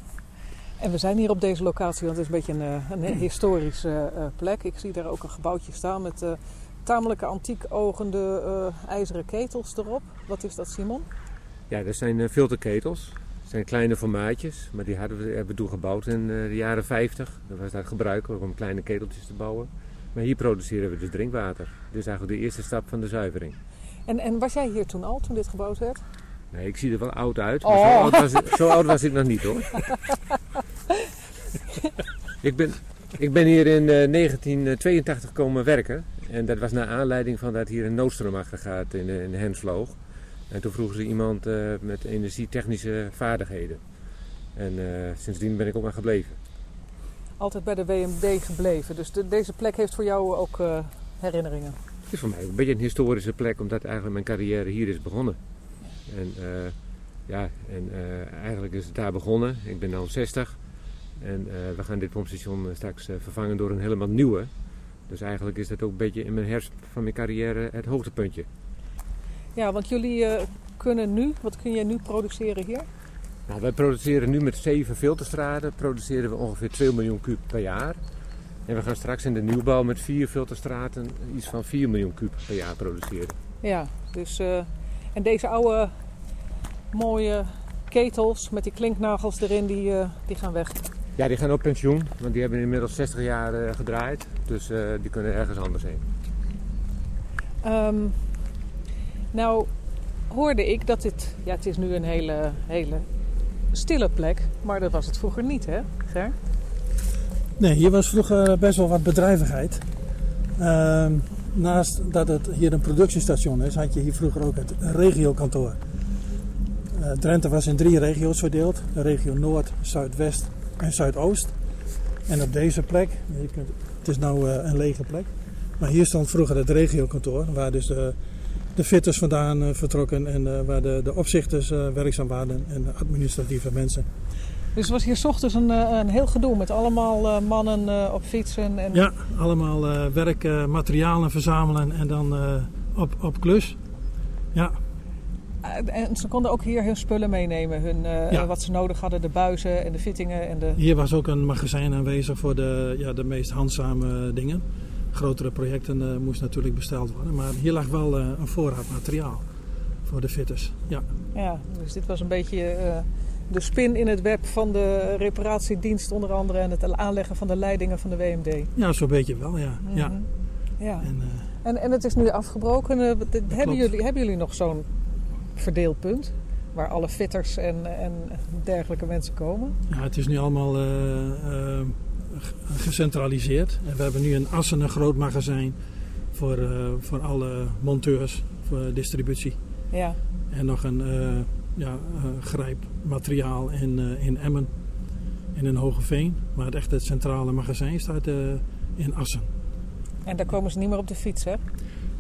En we zijn hier op deze locatie, want het is een beetje een, een (clears throat) historische uh, plek. Ik zie daar ook een gebouwtje staan met uh, tamelijke antiek ogende uh, ijzeren ketels erop. Wat is dat, Simon? Ja, dat zijn filterketels. Het zijn kleine formaatjes, maar die hadden we, hebben we toen gebouwd in de jaren 50. Dat was dat gebruikelijk om kleine keteltjes te bouwen. Maar hier produceren we dus drinkwater. Dus eigenlijk de eerste stap van de zuivering. En, en was jij hier toen al, toen dit gebouwd werd? Nee, ik zie er wel oud uit, maar oh. zo, oud was ik, zo, oud was ik, nog niet hoor. ik, ben, ik ben hier in uh, 1982 komen werken. En dat was naar aanleiding van dat hier een noodstroom achter gaat in, in Hensvloog. En toen vroegen ze iemand uh, met energietechnische vaardigheden. En uh, sindsdien ben ik ook maar gebleven. Altijd bij de WMD gebleven. Dus de, deze plek heeft voor jou ook herinneringen? Het is voor mij een beetje een historische plek, omdat eigenlijk mijn carrière hier is begonnen. En, uh, ja, en uh, eigenlijk is het daar begonnen. Ik ben nu 60. En we gaan dit pompstation straks vervangen door een helemaal nieuwe. Dus eigenlijk is dat ook een beetje in mijn herfst van mijn carrière het hoogtepuntje. Ja, want jullie kunnen nu, wat kun je nu produceren hier? Nou, wij produceren nu met zeven filterstraten produceren we ongeveer 2 miljoen kub per jaar. En we gaan straks in de nieuwbouw met vier filterstraten iets van 4 miljoen kub per jaar produceren. Ja, dus uh, en deze oude mooie ketels met die klinknagels erin, die, uh, die gaan weg. Ja, die gaan op pensioen, want die hebben inmiddels 60 jaar uh, gedraaid. Dus die kunnen ergens anders heen. Um, nou, hoorde ik dat dit, ja, het is nu een hele, hele stille plek, maar dat was het vroeger niet, hè, Ger? Nee, hier was vroeger best wel wat bedrijvigheid. Uh, naast dat het hier een productiestation is, had je hier vroeger ook het regiokantoor. Uh, Drenthe was in drie regio's verdeeld: de regio Noord, Zuidwest en Zuidoost. En op deze plek, je het is nu uh, een lege plek, maar hier stond vroeger het regiokantoor, waar dus de, de fitters vandaan uh, vertrokken en waar de, de opzichters werkzaam waren en administratieve mensen. Dus het was hier s ochtends een, een heel gedoe met allemaal mannen op fietsen. En... Ja, allemaal werk, materialen verzamelen en dan op, op klus. Ja. En ze konden ook hier hun spullen meenemen, hun, ja. wat ze nodig hadden, de buizen en de fittingen. En de... Hier was ook een magazijn aanwezig voor de, ja, de meest handzame dingen. Grotere projecten uh, moest natuurlijk besteld worden, maar hier lag wel uh, een voorraad materiaal voor de fitters. Ja, ja dus dit was een beetje de spin in het web van de reparatiedienst onder andere en het aanleggen van de leidingen van de WMD. Ja, zo'n beetje wel, ja. Mm -hmm. ja. ja. En, en, en, het is nu afgebroken. hebben, jullie, hebben jullie nog zo'n verdeelpunt? Waar alle fitters en, en dergelijke mensen komen? Ja, het is nu allemaal gecentraliseerd. En we hebben nu in Assen een groot magazijn voor, voor alle monteurs, voor distributie. Ja. En nog een ja, uh, grijpmateriaal in, in Emmen, in een Hogeveen. Maar het echt het centrale magazijn staat in Assen. En daar komen ze niet meer op de fiets, hè?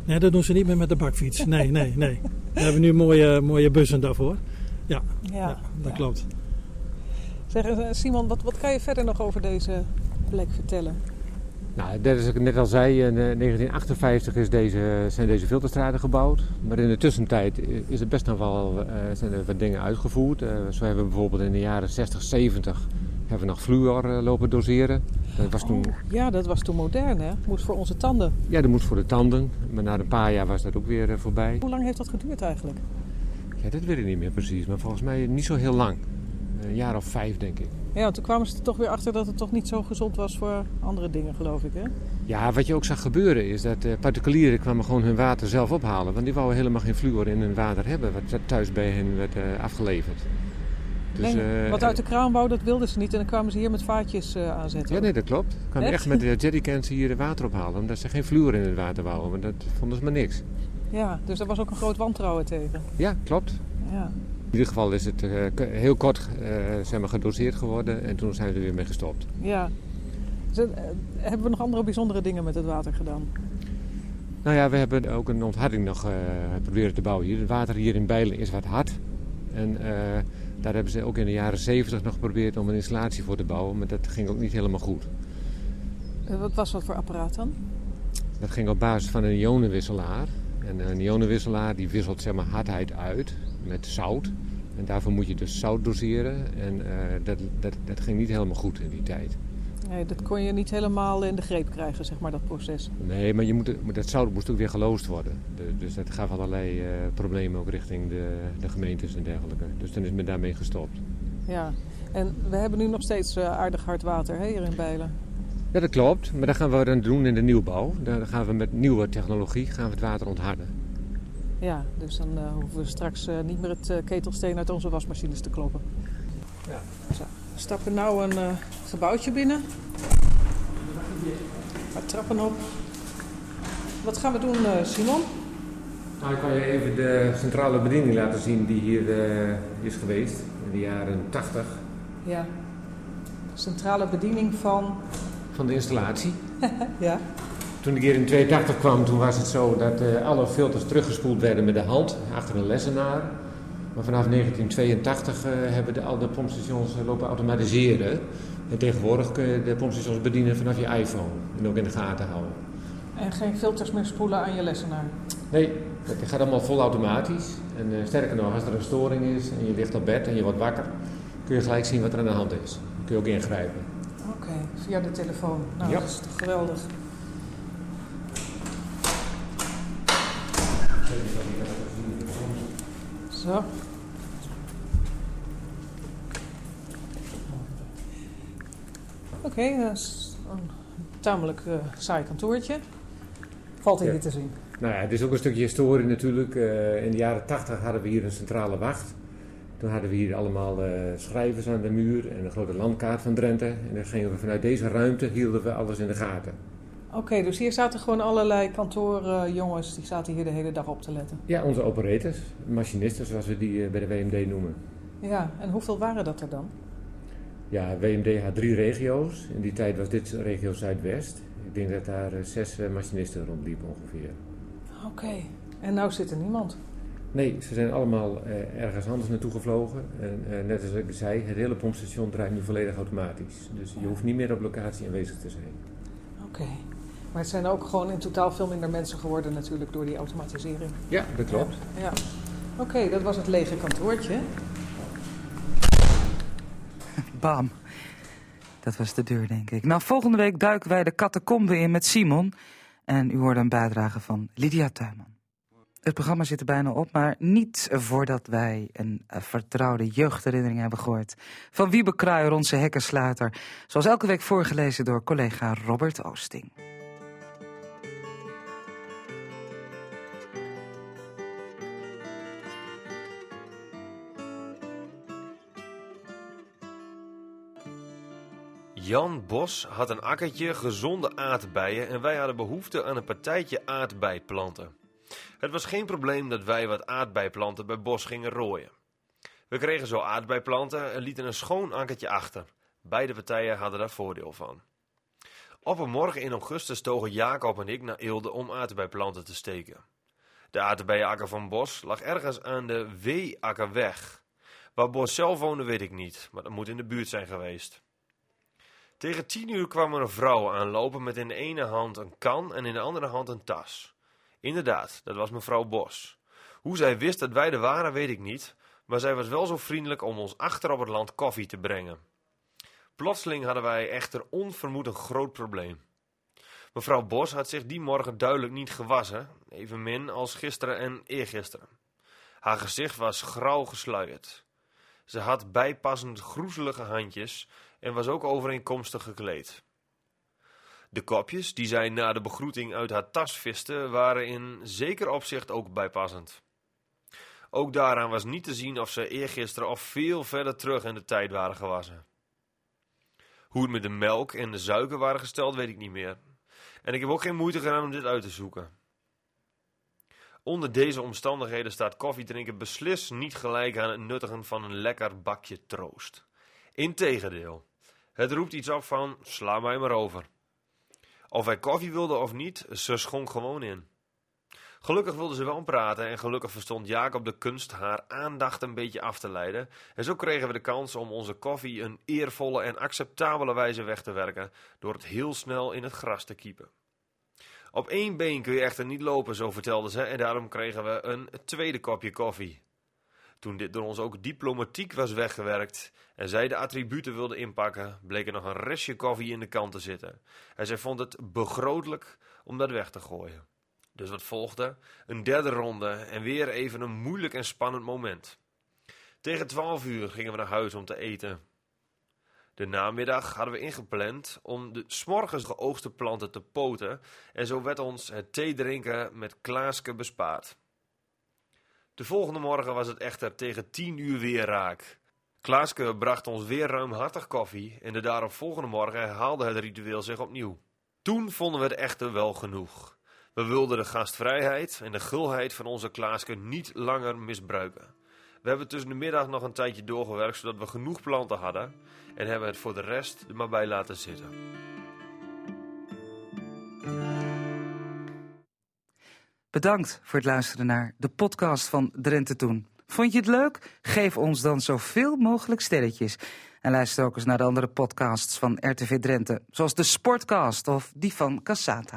Nee, dat doen ze niet meer met de bakfiets. Nee, nee, nee. We hebben nu mooie, mooie bussen daarvoor. Ja, ja, ja dat ja. klopt. Zeg, Simon, wat, wat kan je verder nog over deze plek vertellen? Nou, dat is ik net al zei, in 1958 is deze, zijn deze filterstraten gebouwd. Maar in de tussentijd is er best nog wel, uh, zijn er wat dingen uitgevoerd. Uh, zo hebben we bijvoorbeeld in de jaren 60, 70 hebben we nog fluor uh, lopen doseren. Dat was toen... Oh, ja, dat was toen modern hè? Moest voor onze tanden. Ja, dat moest voor de tanden. Maar na een paar jaar was dat ook weer voorbij. Hoe lang heeft dat geduurd eigenlijk? Ja, dat weet ik niet meer precies. Maar volgens mij niet zo heel lang. Een jaar of vijf, denk ik. Ja, want toen kwamen ze er toch weer achter dat het toch niet zo gezond was voor andere dingen, geloof ik, hè? Ja, wat je ook zag gebeuren is dat uh, particulieren kwamen gewoon hun water zelf ophalen. Want die wouden helemaal geen fluor in hun water hebben, wat thuis bij hen werd uh, afgeleverd. Dus, nee, wat uit de kraanbouw, dat wilden ze niet. En dan kwamen ze hier met vaatjes uh, aanzetten. Ja, nee, dat klopt. Ze kwamen echt, echt met de jerrycans hier water ophalen. Omdat ze geen fluor in het water wouden. Maar dat vonden ze maar niks. Ja, dus daar was ook een groot wantrouwen tegen. Ja, klopt. Ja. In ieder geval is het uh, heel kort uh, zeg maar, gedoseerd geworden en toen zijn we er weer mee gestopt. Ja. Dus, uh, hebben we nog andere bijzondere dingen met het water gedaan? Nou ja, we hebben ook een ontharding nog proberen te bouwen hier. Het water hier in Bijlen is wat hard. En daar hebben ze ook in de jaren 70 nog geprobeerd om een installatie voor te bouwen, maar dat ging ook niet helemaal goed. wat was dat voor apparaat dan? Dat ging op basis van een ionenwisselaar. En een ionenwisselaar die wisselt zeg maar, hardheid uit met zout. En daarvoor moet je dus zout doseren. En eh, dat, dat, dat ging niet helemaal goed in die tijd. Nee, dat kon je niet helemaal in de greep krijgen, zeg maar, dat proces. Nee, maar je moet, dat zout moest ook weer geloosd worden. De- dus dat gaf allerlei eh, problemen ook richting de, de gemeentes en dergelijke. Dus dan is men daarmee gestopt. Ja, en we hebben nu nog steeds eh, aardig hard water hè, hier in Bijlen. Ja, dat klopt. Maar dat gaan we dan doen in de nieuwbouw. Dan gaan we met nieuwe technologie gaan we het water ontharden. Ja, dus dan eh, hoeven we straks eh, niet meer het eh, ketelsteen uit onze wasmachines te kloppen. Ja. Zo, we stappen nou een gebouwtje binnen. Wat trappen op. Wat gaan we doen, Simon? Nou, ik kan je even de centrale bediening laten zien die hier is geweest in de jaren 80 Ja. Centrale bediening van... van de installatie. (laughs) ja. Toen ik hier in 82 kwam, toen was het zo dat eh, alle filters teruggespoeld werden met de hand achter een lessenaar. Maar vanaf 1982 eh, hebben de, al de pompstations eh, lopen automatiseren. En tegenwoordig kun je de pompstations bedienen vanaf je iPhone en ook in de gaten houden. En geen filters meer spoelen aan je lessenaar. Nee, het gaat allemaal vol automatisch. En sterker nog, als er een storing is en je ligt op bed en je wordt wakker, kun je gelijk zien wat er aan de hand is. Dan kun je ook ingrijpen. Oké, via de telefoon. Nou, Ja. dat is toch geweldig. Zo. Oké, dat is een tamelijk eh, saai kantoortje. Valt hier Ja. te zien. Nou ja, het is ook een stukje historie natuurlijk. Eh, in de jaren 80 hadden we hier een centrale wacht. Toen hadden we hier allemaal eh, schrijvers aan de muur en een grote landkaart van Drenthe. En dan gingen we vanuit deze ruimte hielden we alles in de gaten. Oké, dus hier zaten gewoon allerlei kantoorjongens die zaten hier de hele dag op te letten. Ja, onze operators, machinisten zoals we die eh, bij de WMD noemen. Ja, en hoeveel waren dat er dan? Ja, WMD had drie regio's. In die tijd was dit regio Zuidwest. Ik denk dat daar eh, zes eh, machinisten rondliepen ongeveer. Oké, en nou zit er niemand. Nee, ze zijn allemaal eh, ergens anders naartoe gevlogen. En eh, net als ik zei, het hele pompstation draait nu volledig automatisch. Dus je hoeft niet meer op locatie aanwezig te zijn. Oké. Maar het zijn ook gewoon in totaal veel minder mensen geworden natuurlijk door die automatisering. Ja, dat klopt. Ja. ja. Oké, dat was het lege kantoortje. (laughs) Bam. Dat was de deur, denk ik. Nou, volgende week duiken wij de catacombe in met Simon. En u hoort een bijdrage van Lydia Tuinman. Het programma zit er bijna op, maar niet voordat wij een eh, vertrouwde jeugdherinnering hebben gehoord. Van Wiebe Kruijer, onze hekkensluiter. Zoals elke week voorgelezen door collega Robert Oosting. Jan Bos had een akkertje gezonde aardbeien en wij hadden behoefte aan een partijtje aardbeiplanten. Het was geen probleem dat wij wat aardbeiplanten bij Bos gingen rooien. We kregen zo aardbeiplanten en lieten een schoon akkertje achter. Beide partijen hadden daar voordeel van. Op een morgen in augustus togen Jacob en ik naar Eelde om aardbeiplanten te steken. De aardbeienakker van Bos lag ergens aan de Wee-akkerweg. Waar Bos zelf woonde weet ik niet, maar dat moet in de buurt zijn geweest. Tegen tien uur kwam er een vrouw aanlopen met in de ene hand een kan en in de andere hand een tas. Inderdaad, dat was mevrouw Bos. Hoe zij wist dat wij er waren, weet ik niet, maar zij was wel zo vriendelijk om ons achter op het land koffie te brengen. Plotseling hadden wij echter onvermoed een groot probleem. Mevrouw Bos had zich die morgen duidelijk niet gewassen, evenmin als gisteren en eergisteren. Haar gezicht was grauw gesluierd. Ze had bijpassend groezelige handjes en was ook overeenkomstig gekleed. De kopjes die zij na de begroeting uit haar tas viste, waren in zeker opzicht ook bijpassend. Ook daaraan was niet te zien of ze eergisteren of veel verder terug in de tijd waren gewassen. Hoe het met de melk en de suiker waren gesteld, weet ik niet meer. En ik heb ook geen moeite gedaan om dit uit te zoeken. Onder deze omstandigheden staat koffiedrinken beslist niet gelijk aan het nuttigen van een lekker bakje troost. Integendeel, het roept iets op van sla mij maar over. Of wij koffie wilden of niet, ze schonk gewoon in. Gelukkig wilde ze wel praten en gelukkig verstond Jacob de kunst haar aandacht een beetje af te leiden. En zo kregen we de kans om onze koffie een eervolle en acceptabele wijze weg te werken door het heel snel in het gras te kiepen. Op één been kun je echter niet lopen, zo vertelde ze, en daarom kregen we een tweede kopje koffie. Toen dit door ons ook diplomatiek was weggewerkt en zij de attributen wilde inpakken, bleek er nog een restje koffie in de kant te zitten. En zij vond het begrootelijk om dat weg te gooien. Dus wat volgde? Een derde ronde en weer even een moeilijk en spannend moment. Tegen twaalf uur gingen we naar huis om te eten. De namiddag hadden we ingepland om de smorgens geoogste planten te poten en zo werd ons het thee drinken met Klaaske bespaard. De volgende morgen was het echter tegen tien uur weer raak. Klaaske bracht ons weer ruimhartig koffie en de daaropvolgende morgen herhaalde het ritueel zich opnieuw. Toen vonden we het echter wel genoeg. We wilden de gastvrijheid en de gulheid van onze Klaaske niet langer misbruiken. We hebben tussen de middag nog een tijdje doorgewerkt zodat we genoeg planten hadden en hebben het voor de rest er maar bij laten zitten. Bedankt voor het luisteren naar de podcast van Drenthe Toen. Vond je het leuk? Geef ons dan zoveel mogelijk sterretjes. En luister ook eens naar de andere podcasts van RTV Drenthe, zoals de Sportcast of die van Cassata.